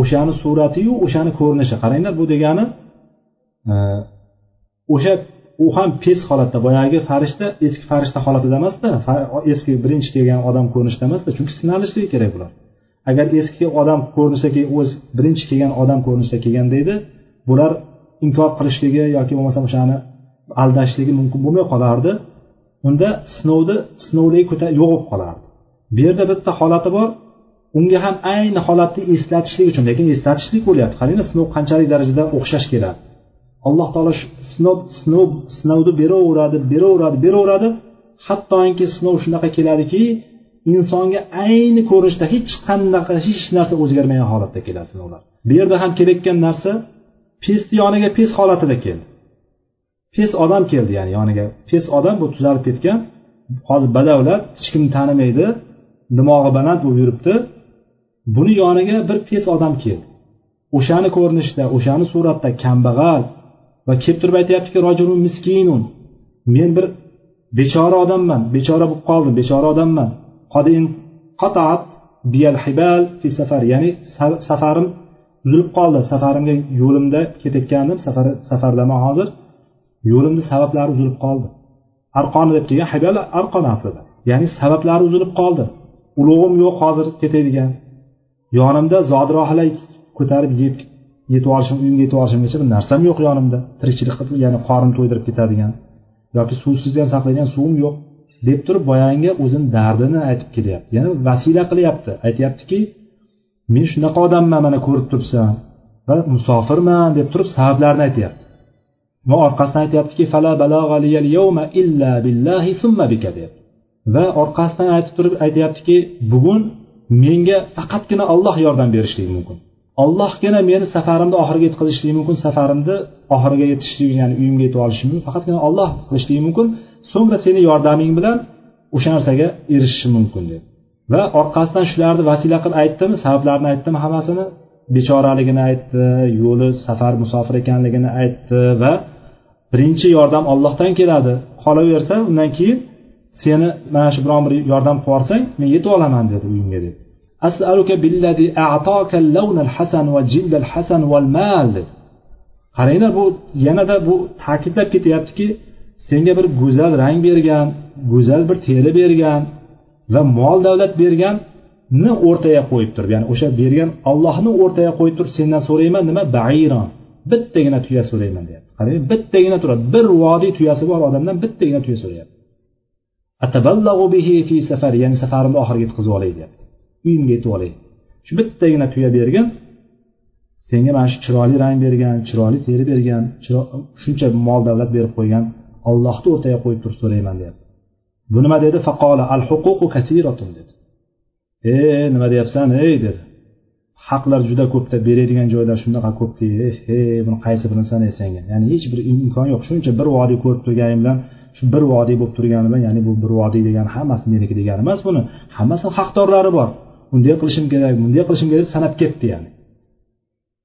o'shani suratiyu o'shani ko'rinishi. Qaranglar bu degani e, o'sha u ham pes holatda. Boyagi farishta eski farishta holatida emasda eski birinchi kelgan odam ko'rinishida emasda. Chunki sinalishligi kerak bular. Agar eski odam ko'rinishda o'z birinchi kelgan odam ko'rinishda kelgan deydi bular inkor qilishligi yoki bo'lmasam o'shani aldashligi mumkin bo'lmay qolardi. Unda sinovni sinovligi yo'q bo'lib qolardi. Bu yerda bitta holati bor. Unga ham ayni holatni eslatishlik uchun lekin eslatishlik bo'lyapti. Qaranglar sinov qanchalik darajada o'xshash keladi. Alloh taolo sinov sinov sinovni beraveradi beraveradi beraveradi. Hattoki sinov shunaqa keladiki insonga ayni ko'rinishda hech qanaqa hech narsa o'zgarmagan holatda keladi sinovlar bu yerda ham kelayotgan narsa pesni yoniga pes holatida keldi. Pes odam keldi ya'ni yoniga pes odam bu tuzalib ketgan. Hozir badavlat hech kimni tanimaydi. Dimog'i baland bo'lib yuribdi. Buni yoniga bir pes odam keldi. O'shani ko'rinishda o'shani suratda kambag'al va kelib turib aytyaptiki rojulun miskinun. Men bir bechora odamman bechora bo'lib qoldim bechora odamman. Qataat biyal hibal fi safar ya'ni safarim uzilib qoldi. Safarimga yo'limda ketayotgandim. Safar safardaman hozir. Yo'limni sabablari uzilib qoldi. Arqoni deb kelgan hibal arqon aslida. Ya'ni sabablari uzilib qoldi. Ulug'im yo'q hozir ketadigan yonimda zodrohilay ko'tarib yeb yetib olishim uyimga yetib olishimgacha bir narsam yo'q yonimda. Tirikchilik qilib ya'ni qorin to'ydirib ketadigan yoki suvsiz ham saqlaydigan suvim yo'q. Deb turib boyagi o'zini dardini aytib kelyapti. Ya'ni vasila qilyapti. Aytyaptiki men shunaqa odamman mana ko'rib turibsan va musofirman deb turib sabablarini aytyapti. Va orqasidan aytyaptiki fala illa billahi summa bika deyapti va orqasidan aytib turib aytyaptiki bugun menga faqatgina olloh yordam berishligi mumkin. Ollohgina meni safarimni oxiriga yetkazishligi mumkin safarimni oxiriga yetishligi ya'ni uyimga yetib olishim mumkin faqatgina olloh qilishligi mumkin. So'ngra seni yordaming bilan o'sha narsaga erishishim mumkin dedi. Va orqasidan shularni vasila qilib aytdimi sabablarini aytdimi hammasini. Bechoraligini aytdi yo'li safar musofir ekanligini aytdi va birinchi yordam ollohdan keladi. Qolaversa undan keyin seni mana shu biron bir yordam qilib yuborsang men yetib olaman dedi uyimga dedi. As'aluka billazi a'taka al-lawn al-hasan va jild al-hasan wal mal qaranglar bu yanada bu ta'kidlab ketyaptiki senga bir go'zal rang bergan go'zal bir teri bergan va mol davlat berganni o'rtaga qo'yib turib ya'ni o'sha bergan ollohni o'rtaga qo'yib turib sendan so'rayman nima? Bairon bittagina tuya so'rayman deyapti. Qarang bittagina turadi bir vodiy tuyasi bor odamdan bittagina tuya so'rayapti. Ya'ni safarimni oxiriga yetkazib olay deyapti. Uyimga yetib olay. Shu bittagina tuya bergin senga mana shu chiroyli rang bergan chiroyli teri bergan shuncha mol davlat berib qo'ygan ollohni o'rtaga qo'yib turib so'rayman deyapti. Bu nima dedi? Faqola al huququ kasiratun dedi. E nima deyapsan ey dedi. Haqlar juda ko'pda beradigan joylar shunaqa ko'pki ey buni qaysi birini sanay senga ya'ni hech bir imkon yo'q. Shuncha bir vodiy ko'rib turganim bilan shu bir vodiy bo'lib turgani bilan ya'ni bu bir vodiy degani hammasi meniki degani emas buni. Hammasi haqdorlari bor. Unday qilishim kerak bunday qilishim kerak deb sanab ketdi ya'ni.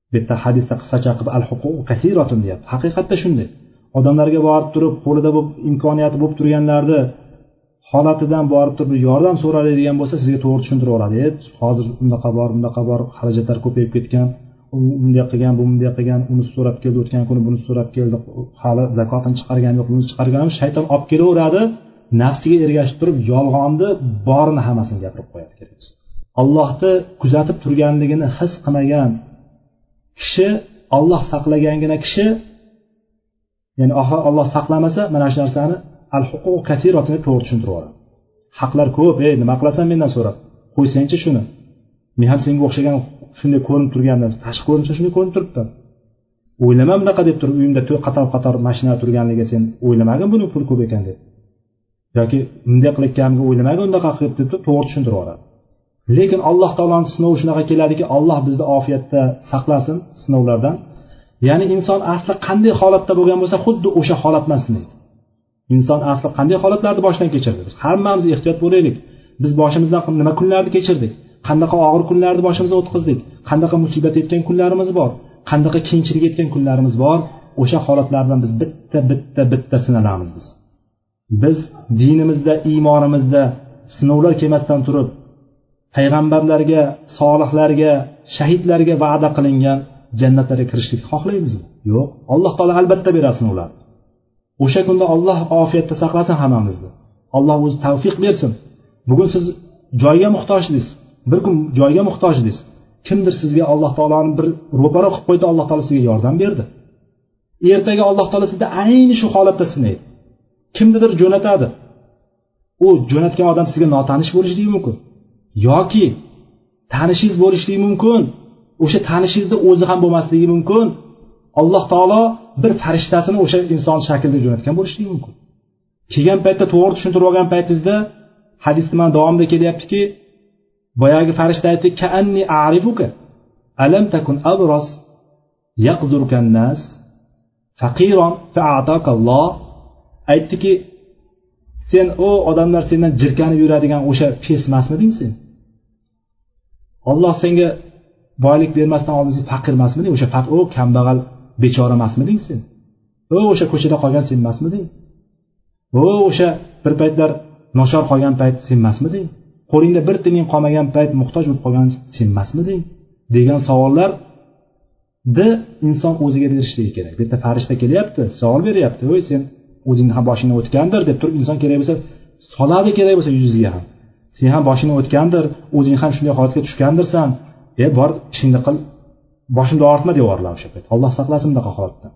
Bu yerda hadisda qisqacha qilib al kasiratun deyapti. Haqiqatda shunday. Odamlarga borib turib qo'lida bo'lib imkoniyati bo'lib turganlarni holatidan borib turib yordam so'raydigan bo'lsa sizga to'g'ri tushuntirib yuboradi e? Hozir bunaqa bor bunaqa bor xarajatlar ko'payib ketgan u bunday qilgan bu bunday qilgan uni so'rab keldi o'tgan kuni buni so'rab keldi hali zakotini chiqargani yo'q buni chiqargan shayton olib kelaveradi nafsiga ergashib turib yolg'onni borini hammasini gapirib qo'yadi kerak ollohni kuzatib turganligini his qilmagan kishi olloh saqlagangina kishi ya'ni olloh saqlamasa mana shu narsani al huquq kasiratini to'g'ri tushuntirib yuboradi haqlar ko'p ey nima qilasan mendan so'rab? Qo'ysangchi shuni. Men ham senga o'xshagan shunday ko'rinib turganda tashqi ko'rinishda shunday ko'rinib turibdi. O'ylama bunaqa deb turib uyimda qator qator mashina turganligiga sen o'ylamagin buni pul ko'p ekan deb. Yoki bunday qilayotganimga o'ylamagin unaqa qilib deb to'g'ri tushuntirib yuboradi. Lekin alloh taoloni sinovi shunaqa keladiki alloh bizni ofiyatda saqlasin sinovlardan. Ya'ni inson asli qanday holatda bo'lgan bo'lsa xuddi o'sha holat sinaydi inson asli qanday holatlarni boshidan kechirdi? Biz hammamiz ehtiyot bo'laylik. Biz boshimizdan nima kunlarni kechirdik? Qanaqa og'ir kunlarni boshimizdan o'tkazdik? Qanaqa musibat yetgan kunlarimiz bor? Qanaqa qiyinchilik yetgan kunlarimiz bor? O'sha holatlardan biz bitta bitta bitta sinalamiz biz. Biz dinimizda iymonimizda sinovlar kelmasdan turib payg'ambarlarga solihlarga shahidlarga va'da qilingan jannatlarga kirishlikni xohlaymizmi? Yo'q. Alloh taolo albatta berasin ular. O'sha kunda olloh ofiyatda saqlasin hammamizni. Alloh o'zi tavfiq bersin. Bugun siz joyga muhtoj edingiz bir kun joyga muhtoj edingiz kimdir sizga alloh taoloni bir ro'para qilib qo'ydi alloh taolo sizga yordam berdi. Ertaga alloh taolo sizni ayni shu holatda sinaydi. Kimnidir jo'natadi. U jo'natgan odam sizga notanish bo'lishligi mumkin yoki tanishingiz bo'lishligi mumkin. O'sha tanishingizni o'zi ham bo'lmasligi mumkin. Alloh taolo bir farishtasini o'sha inson shaklida jo'natgan bo'lishligi mumkin. Kelgan paytda to'g'ri tushuntirib olgan paytingizda hadisni mana davomida kelyaptiki boyagi farishta aytdi kaanni arifuka? Alam takun abros nas faqiron fa'atakalloh aytdiki sen o odamlar sendan jirkanib yuradigan o'sha pes emasmiding sen? Olloh senga boylik bermasdan oldin sen faqir emasmiding o'sha o kambag'al bechora emasmiding sen? O o'sha ko'chada qolgan sen emasmiding o o'sha bir paytlar nochor qolgan payt sen emasmiding qo'lingda bir tining qolmagan payt muhtoj bo'lib qolgan sen emasmiding degan savollarni inson o'ziga berishligi kerak. Bu yerda farishta kelyapti savol beryapti. Voy sen o'zingni ham boshingdan o'tgandir deb turib inson kerak bo'lsa soladi kerak bo'lsa yuziga ham. Sen ham boshingdan o'tgandir o'zing ham shunday holatga tushgandirsan. E bor ishingni qil boshimni og'ritma deyorlar o'sha payt. Alloh saqlasin bunaqa holatdan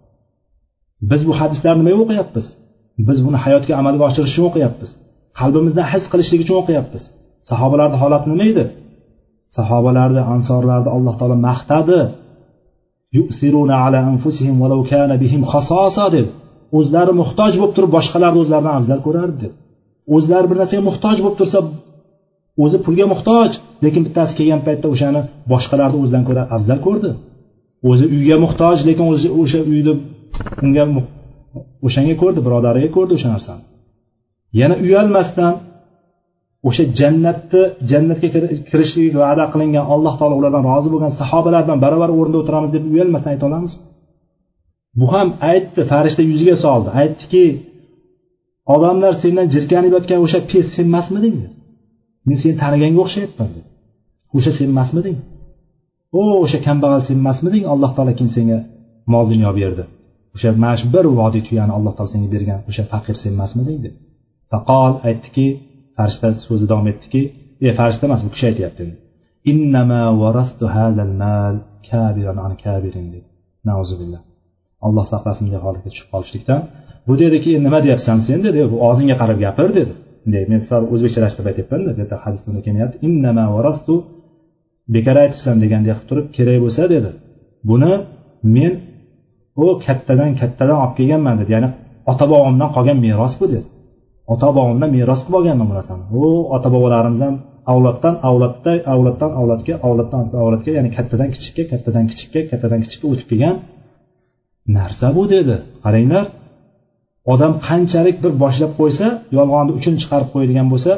biz bu hadislarni nimaga o'qiyapmiz? Biz buni hayotga amalga oshirish uchun o'qiyapmiz. Qalbimizdan his qilishlik uchun o'qiyapmiz. Sahobalarni holati nima edi? Sahobalarni ansorlarni alloh taolo maqtadi. Dedi. O'zlari muhtoj bo'lib turib boshqalarni o'zlaridan afzal ko'rardi dedi. O'zlari bir narsaga muhtoj bo'lib tursa o'zi pulga muhtoj lekin bittasi kelgan paytda o'shani boshqalarni o'zidan ko'ra afzal ko'rdi. O'zi uyga muhtoj lekin o'sha uyni unga o'shanga ko'rdi birodariga ko'rdi o'sha narsani. Yana uyalmasdan o'sha jannatni jannatga kirishlik va'da qilingan alloh taolo ulardan rozi bo'lgan sahobalar bilan barobar o'rinda o'tiramiz deb uyalmasdan ayta olamizmi? Bu ham aytdi farishta yuziga soldi. Aytdiki odamlar sendan jirkanib yotgan o'sha pes sen emasmiding men seni taniganga o'xshayapman dedi. O'sha sen emasmiding? O o'sha kambag'al sen emasmiding? Alloh taolo keyin senga mol dunyo berdi. O'sha mana shu bir vodiy tuyani alloh taolo senga bergan o'sha faqir sen emasmiding dedi. Faqol aytdiki farishta so'zi davom etdiki e farishta emas bu kishi aytyapti innama dedi. Nauzubillah alloh saqlasin bunday holatga tushib qolishlikdan. Bu dediki nima deyapsan sen? dedi. Bu og'zingga qarab gapir dedi. Bunday men sal o'zbekchalashtirib aytyapmanda bu yerda hadisda kelyapti innama varastu bekor aytibsan degandek qilib turib kerak bo'lsa dedi. Buni men u kattadan kattadan olib kelganman dedi. Ya'ni ota bobomdan qolgan meros bu dedi. Ota bobomdan meros qilib olganman bu narsani u ota bobolarimizdan avloddan avlodda avloddan avlodga avloddan avlodga ya'ni kattadan kichikka kattadan kichikka kattadan kichikka o'tib kelgan narsa bu dedi. Qaranglar odam qanchalik bir boshlab qo'ysa yolg'onni uchun chiqarib qo'yadigan bo'lsa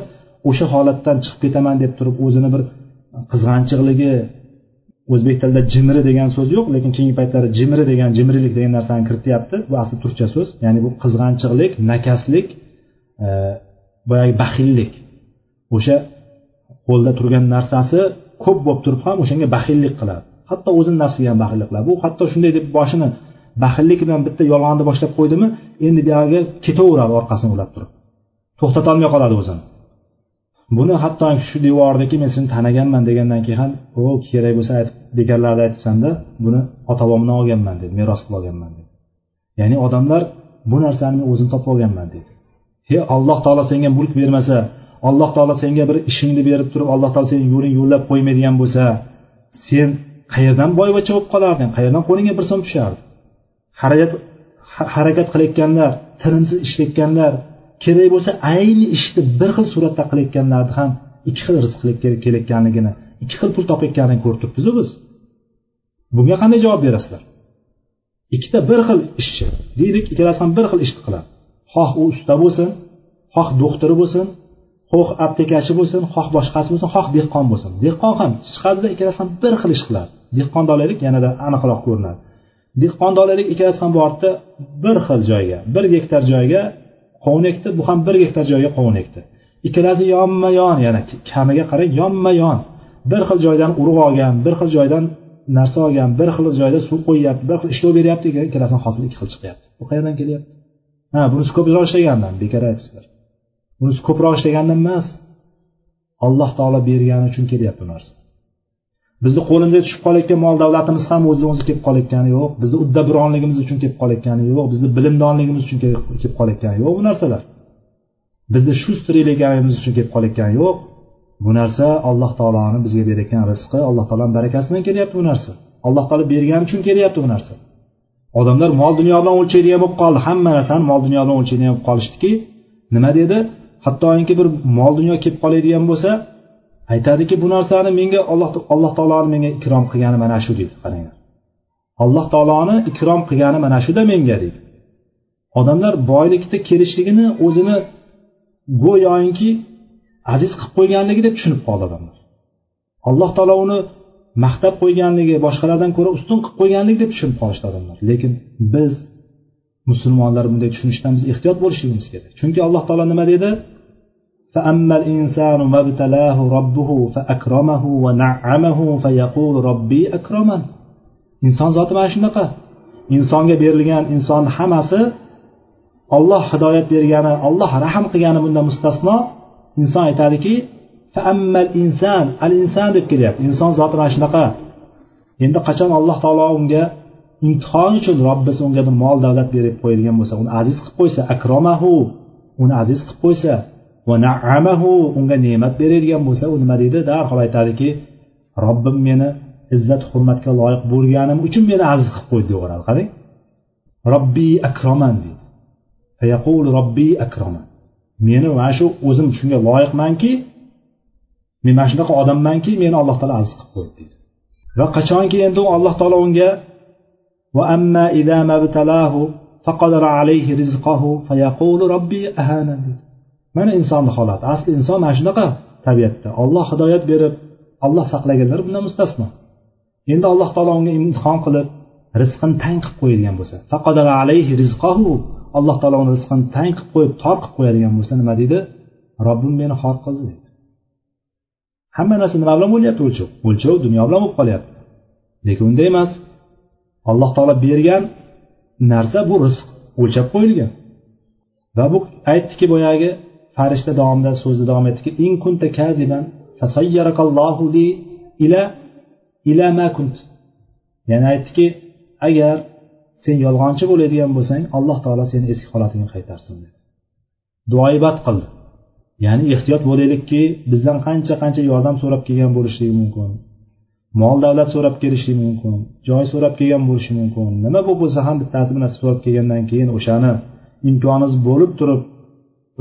o'sha holatdan chiqib ketaman deb turib o'zini bir qizg'anchiqligi o'zbek tilida jimri degan so'z yo'q lekin keyingi paytlarda jimri degan jimrilik degan narsani kirityapti. Bu asli turkcha so'z. Ya'ni bu qizg'anchiqlik nakaslik e, boyagi baxillik. O'sha qo'lda turgan narsasi ko'p bo'lib turib ham o'shanga baxillik qiladi. Hatto o'zini nafsiga ham baxillik qiladi. Bu hatto shunday deb boshini baxillik bilan bitta yolg'onni boshlab qo'ydimi endi buyog'iga ketaveradi orqasini ulab turib. To'xtatolmay qoladi o'zini. Buni hatto shu devordagi men seni taniganman degandan keyin ham o kerak bo'lsa aytib bekorlarda aytibsanda buni ota bobomdan olganman dedi. Meros qilib olganman dedi. Ya'ni odamlar bu narsani men o'zim topib olganman dedi. He alloh taolo senga mulk bermasa alloh taolo senga bir ishingni berib turib alloh taolo seni yo'ling yo'llab qo'ymaydigan bo'lsa sen qayerdan boyvachcha bo'lib qolarding? Qayerdan qo'lingga bir so'm tushardi? Harakat harakat qilayotganlar tinimsiz ishlayotganlar kerak bo'lsa ayni ishni bir xil suratda qilayotganlarni ham ikki xil rizq kelayotganligini ikki xil pul topayotganini ko'rib turibmizu biz. Bunga qanday javob berasizlar? Ikkita bir xil ishchi deylik ikkalasi ham bir xil ishni qiladi. Xoh u usta bo'lsin xoh doktor bo'lsin xoh aptekachi bo'lsin xoh boshqasi bo'lsin xoh dehqon bo'lsin. Dehqon ham chiqadida ikkalasi ham bir xil ish qiladi. Dehqonni olaylik yanada aniqroq ko'rinadi. Dehqondorlik ikkalasi ham bordi bir xil joyga bir gektar joyga qovun ekdi. Bu ham bir gektar joyga qovun ekdi. Ikkalasi yonma yon yana kamiga qarang yonma yon bir xil joydan urug' olgan bir xil joydan narsa olgan bir xil joyda suv qo'yyapti bir xil ishlov beryapti ikkalasini hosili ikki xil chiqyapti. Bu qayerdan kelyapti? Ha bunisi ko'proq ishlagandan bekor aytibsizlar. Bunisi ko'proq ishlagandan emas alloh taolo bergani uchun kelyapti bu narsa. Bizni qo'limizga tushib qolayotgan mol davlatimiz ham o'zidan o'zi kelib qolayotgani yo'q. Bizni uddaburonligimiz uchun kelib qolayotgani yo'q. Bizni bilimdonligimiz uchun kelib qolayotgani yo'q bu narsalar. Bizni shustriyligimiz uchun kelib qolayotgani yo'q. Bu narsa alloh taoloni bizga berayotgan rizqi alloh taoloni barakasidan kelyapti bu narsa. Alloh taolo bergani uchun kelyapti bu narsa. Odamlar mol dunyo bilan o'lchaydigan bo'lib qoldi. Hamma narsani mol dunyo bilan o'lchaydigan bo'lib qolishdiki nima dedi? Hattoki bir mol dunyo kelib qoladigan bo'lsa aytadiki bu narsani menga alloh alloh taoloni menga ikrom qilgani mana shu deydi. Qaranglar. Alloh taoloni ikrom qilgani mana shuda menga deydi. Odamlar boylikda kelishligini o'zini go'yoinki aziz qilib qo'yganligi deb tushunib qoldi odamlar. Alloh taolo uni maqtab qo'yganligi boshqalardan ko'ra ustun qilib qo'yganligi deb tushunib qolishdi odamlar. Lekin biz musulmonlar bunday tushunishdan biz ehtiyot bo'lishligimiz kerak. Chunki alloh taolo nima dedi? فأما الإنسان ما ابتلاه ربه فأكرمه ونعمه فيقول ربي أكرمن inson zoti mana shunaqa insonga berilgan insonni hammasi olloh hidoyat bergani olloh rahm qilgani bundan mustasno inson aytadiki faammal inson al inson deb kelyapti inson zoti mana shunaqa endi qachon alloh taolo unga imtihon uchun robbisi unga bir mol davlat berib qo'yadigan bo'lsa uni aziz qilib qo'ysa akromahu uni aziz qilib qo'ysa va naamahu unga ne'mat beradigan bo'lsa u nima deydi? Darhol aytadiki robbim meni izzat hurmatga loyiq bo'lganim uchun meni aziz qilib qo'ydi deyveradi qarang robbiy akroman deydi. Robbiy akroman. Meni mana shu o'zim shunga loyiqmanki men mana shunaqa odammanki meni alloh taolo aziz qilib qo'ydi deydi. Va qachonki endi alloh taolo unga va amma ida mabtalahu faqadara alayhi rizqahu fayaqulu robbiy ahana deydi. Mana insonni holati asli inson mana shunaqa tabiatda. Olloh hidoyat berib olloh saqlaganlar bundan mustasno. Endi alloh taolo unga imtihon qilib rizqini tang qilib qo'yadigan bo'lsa alayhi rizqahu alloh taolo uni rizqini tang qilib qo'yib tor qilib qo'yadigan bo'lsa nima deydi? Robbim meni xor qildi deydi hamma narsa nima bilan bo'lyapti o'lchov? O'lchov dunyo bilan bo'lib qolyapti. Lekin unday emas. Alloh taolo bergan narsa bu rizq o'lchab qo'yilgan. Va bu aytdiki boyagi farishta davomida so'zni davom etdiki in kunta kadiban fasayyarakallohu li ila ila ma kunt. Ya'ni aytdiki agar sen yolg'onchi bo'ladigan bo'lsang alloh taolo seni eski holatingga qaytarsin dedi. Duoibat qildi. Ya'ni ehtiyot bo'laylikki bizdan qancha qancha yordam so'rab kelgan bo'lishligi mumkin mol davlat so'rab kelishi mumkin joy so'rab kelgan bo'lishi mumkin nima bo'lib bo'lsa ham bittasi bir narsa so'rab kelgandan keyin o'shani imkonimiz bo'lib turib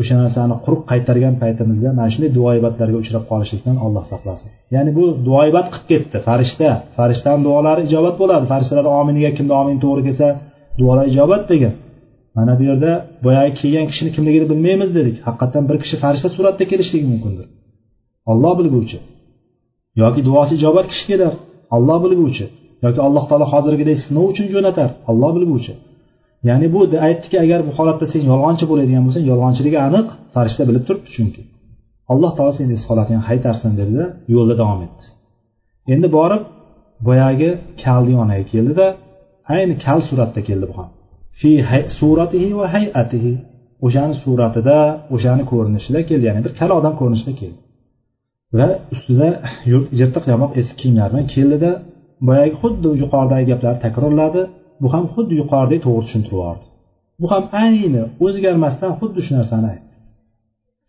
o'sha narsani quruq qaytargan paytimizda mana shunday duoibatlarga uchrab qolishlikdan alloh saqlasin. Ya'ni bu duoibat qilib ketdi. Farishta farishtani duolari ijobat bo'ladi. Farishtalar ominiga kimni omin to'g'ri kelsa duolar ijobat degan. Mana bu yerda boyagi kelgan kishini kimligini bilmaymiz dedik. Haqiqatdan bir kishi farishta suratda kelishligi mumkindir. Olloh bilguvchi. Yoki duosi ijobat kishi kelar. Olloh bilguvchi. Yoki alloh taolo hozirgidek sinov uchun jo'natar. Olloh bilguvchi. Ya'ni bu aytdiki agar bu holatda sen yolg'onchi bo'ladigan bo'lsang yolg'onchiligi aniq. Farishta bilib turibdi chunki. Alloh taolo seni eski holatingga qaytarsin dedida yo'lda davom etdi. Endi borib boyagi kalni yoniga keldida ayni kal suratda keldi bu ham. Fi suratihi va hayatihi. O'shani suratida o'shani ko'rinishida keldi ya'ni bir kal odam ko'rinishida keldi. Va ustida yirtiq yamoq eski kiyimlar bilan keldida boyagi xuddi yuqoridagi gaplarni takrorladi. Bu ham xuddi yuqoridagi to'g'ri tushuntirib yubordi. Bu ham ayni o'zgarmasdan xuddi shu narsani aytdi.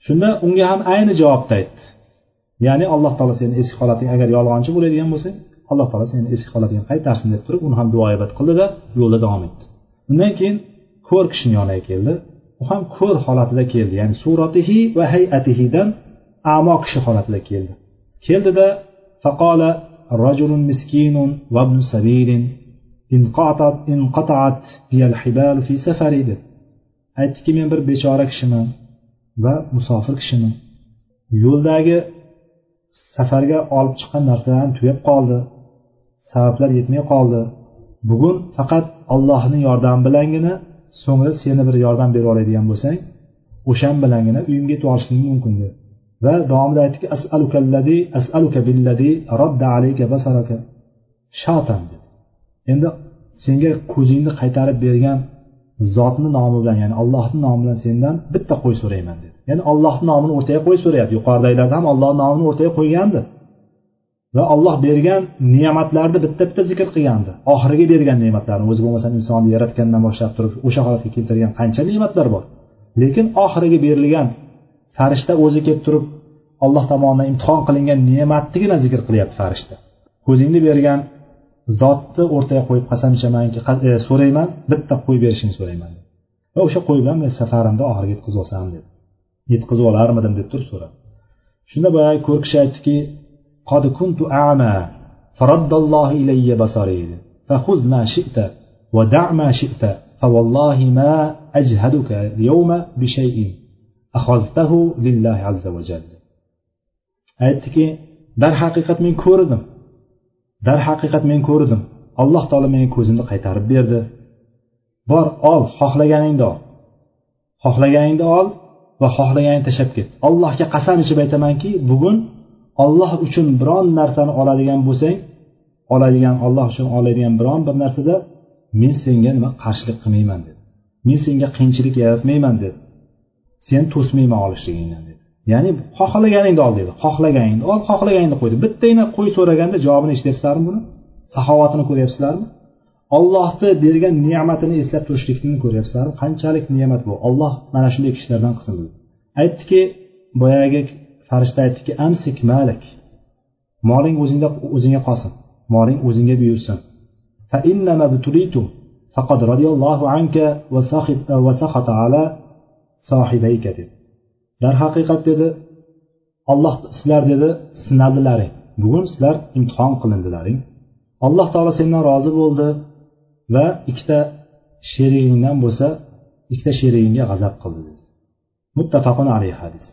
Shunda unga ham ayni javobni aytdi. Ya'ni alloh taolo seni eski holating agar yolg'onchi bo'ladigan bo'lsang alloh taolo seni eski holatingga qaytarsin deb turib uni ham duoibat qildida yo'lda davom etdi. Undan keyin ko'r kishini yoniga keldi. U ham ko'r holatida keldi. Ya'ni suratihi va hayatihidan amo kishi holatida keldi. Keldida faqola rajulun miskinun va ibn sabilin biyal fi safari deb aytdiki men bir bechora kishiman va musofir kishiman. Yo'ldagi safarga olib chiqqan narsalarim tugab qoldi. Sabablar yetmay qoldi. Bugun faqat allohni yordami bilangina so'ngra seni bir yordam berib oladigan bo'lsang o'shan bilangina uyimga yetib olishing mumkin deb va davomida aytdiki asalukallazi asaluka billadi radda alayka basaraka. Shatan endi senga ko'zingni qaytarib bergan zotni nomi bilan ya'ni allohni nomi bilan sendan bitta qo'y so'rayman dedi. Ya'ni allohni nomini o'rtaga qo'y so'rayapti. Yuqoridagilarda ham allohni nomini o'rtaga qo'ygandi va olloh bergan ne'matlarni bitta bitta zikr qilgandi. Oxiriga bergan ne'matlarni o'zi bo'lmasam insonni yaratgandan boshlab turib o'sha holatga keltirgan qancha ne'matlar bor. Lekin oxiriga berilgan farishta o'zi kelib turib alloh tomonidan imtihon qilingan ne'matnigina zikr qilyapti farishta. Ko'zingni bergan zotni o'rtaga qo'yib qasam ichamanki e, so'rayman bitta qo'y berishingni so'rayman va o'sha qo'y bilan men safarimni oxiriga yetkazib olsam dedi yetkazib olarmidim deb turib so'radi shunda boyagi ko'r kishi aytdiki قد كنت أعمى فرد الله إلي بصري فخذ ما شئت ودع ما شئت فوالله ما أجهدك اليوم بشيء أخذته لله عز وجل aytdiki darhaqiqat men ko'rdim darhaqiqat men ko'rdim alloh taolo menga ko'zimni qaytarib berdi. Bor ol xohlaganingni ol. Xohlaganingni ol va xohlaganingni tashlab ket. Allohga qasam ichib aytamanki bugun olloh uchun biron narsani oladigan bo'lsang oladigan olloh uchun oladigan biron bir narsada men senga nima qarshilik qilmayman dedi. Men senga qiyinchilik yaratmayman dedi. Sen to'smayman olishligingdan dedi. Ya'ni xohlaganingni ol dedi. Xohlaganingni ol xohlaganingni qo'y bittagina qo'y so'raganda javobini eshityapsizlarmi buni? Saxovatini ko'ryapsizlarmi? Ollohni bergan ne'matini eslab turishlikni ko'ryapsizlarmi? Qanchalik ne'mat bu? Olloh mana shunday kishilardan qilsin bizni. Aytdiki boyagi farishta aytdiki amsik malik moling o'zingda o'zingga qolsin. Moling o'zingga buyursin. Faqad radiyallohu anka va saxata ala sohibayka dedi. Darhaqiqat dedi olloh sizlar dedi sinaldilaring. Bugun sizlar imtihon qilindilaring alloh taolo sendan rozi bo'ldi va ikkita sherigingdan bo'lsa ikkita sherigingga g'azab qildi dedi. Muttafaqun alayhi hadis.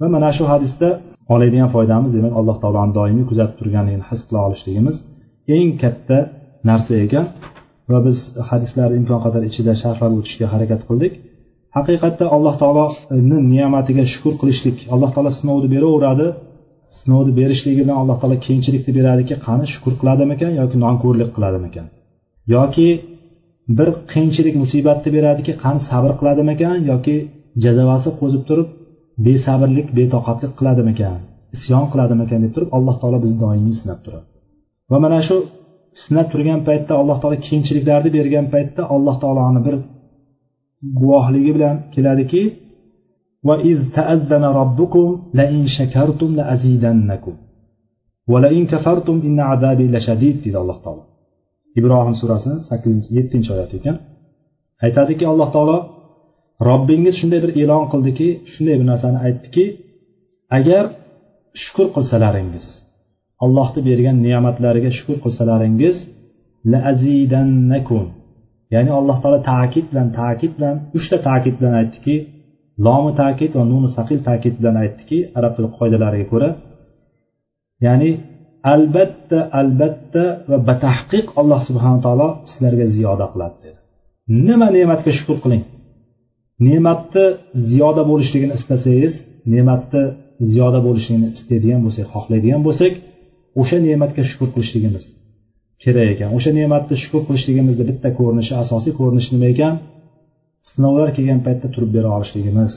Va mana shu hadisda oladigan foydamiz demak alloh taoloni doimiy kuzatib turganligini his qila olishligimiz eng katta narsa ekan. Va biz hadislarni imkon qadar ichida sharhlab o'tishga harakat qildik. Haqiqatda alloh taoloni ne'matiga shukur qilishlik alloh taolo sinovni beraveradi sinovni berishligi bilan alloh taolo kengchilikni beradiki qani shukur qiladimikan yoki nonko'rlik qiladimikan? Yoki bir qiyinchilik musibatni beradiki qani sabr qiladimikan yoki jazavasi qo'zib turib besabrlik betoqatlik qiladimikan isyon qiladimikan deb turib alloh taolo bizni doimiy sinab turadi. Va mana shu sinab turgan paytda alloh taolo qiyinchiliklarni bergan paytda alloh taoloni bir guvohligi bilan keladiki وإذ تأذن ربكم لئن شكرتم لأزيدنكم ولئن كفرتم إن عذابي لشديد deydi alloh taolo ibrohim surasini sakkizinchi yettinchi oyat ekan aytadiki alloh taolo robbingiz shunday bir e'lon qildiki shunday bir narsani aytdiki agar shukur qilsalaringiz allohni bergan ne'matlariga shukur qilsalaringiz la azidannakum Ya'ni alloh taolo ta'kid bilan ta'kid bilan uchta ta'kid bilan aytdiki lomi ta'kid va nuni saqil ta'kid bilan aytdiki arab tili qoidalariga ko'ra. Ya'ni albatta albatta va batahqiq alloh subhana taolo sizlarga ziyoda qiladi dedi. Nima ne'matga shukur qiling? Ne'matni ziyoda bo'lishligini istasangiz ne'matni ziyoda bo'lishligini istaydigan bo'lsak xohlaydigan bo'lsak o'sha ne'matga shukur qilishligimiz kerak ekan. O'sha ne'matni shukur qilishligimizni bitta ko'rinishi asosiy ko'rinishi nima ekan? Sinovlar kelgan paytda turib bera olishligimiz.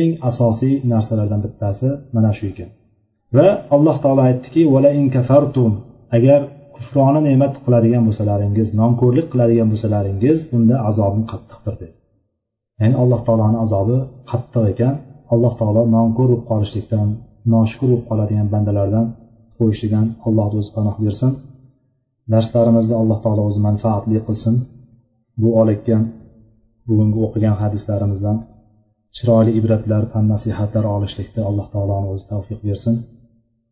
Eng asosiy narsalardan bittasi mana shu ekan. Va alloh taolo aytdiki kafartum. Agar kufrona ne'mat qiladigan bo'lsalaringiz nonko'rlik qiladigan bo'lsalaringiz unda azobim qattiqdir dedi. Ya'ni alloh taoloni azobi qattiq ekan. Alloh taolo nonko'r bo'lib qolishlikdan noshukur bo'lib qoladigan bandalardan qo'yishlikdan alloh o'zi panoh bersin. darslarimizni alloh taolo o'zi manfaatli qilsin bu olayotgan bugungi o'qigan hadislarimizdan chiroyli ibratlar fan nasihatlar olishlikda alloh taoloni o'zi tavfiq bersin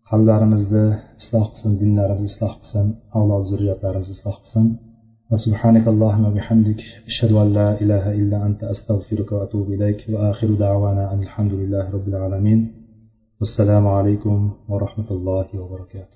qalblarimizni isloh qilsin dinlarimizni isloh qilsin avlod zurriyatlarimizni isloh qilsin وسبحانك اللهم وبحمدك أشهد أن لا إله إلا أنت أستغفرك وأتوب إليك وآخر دعوانا أن الحمد لله رب العالمين والسلام عليكم ورحمة الله وبركاته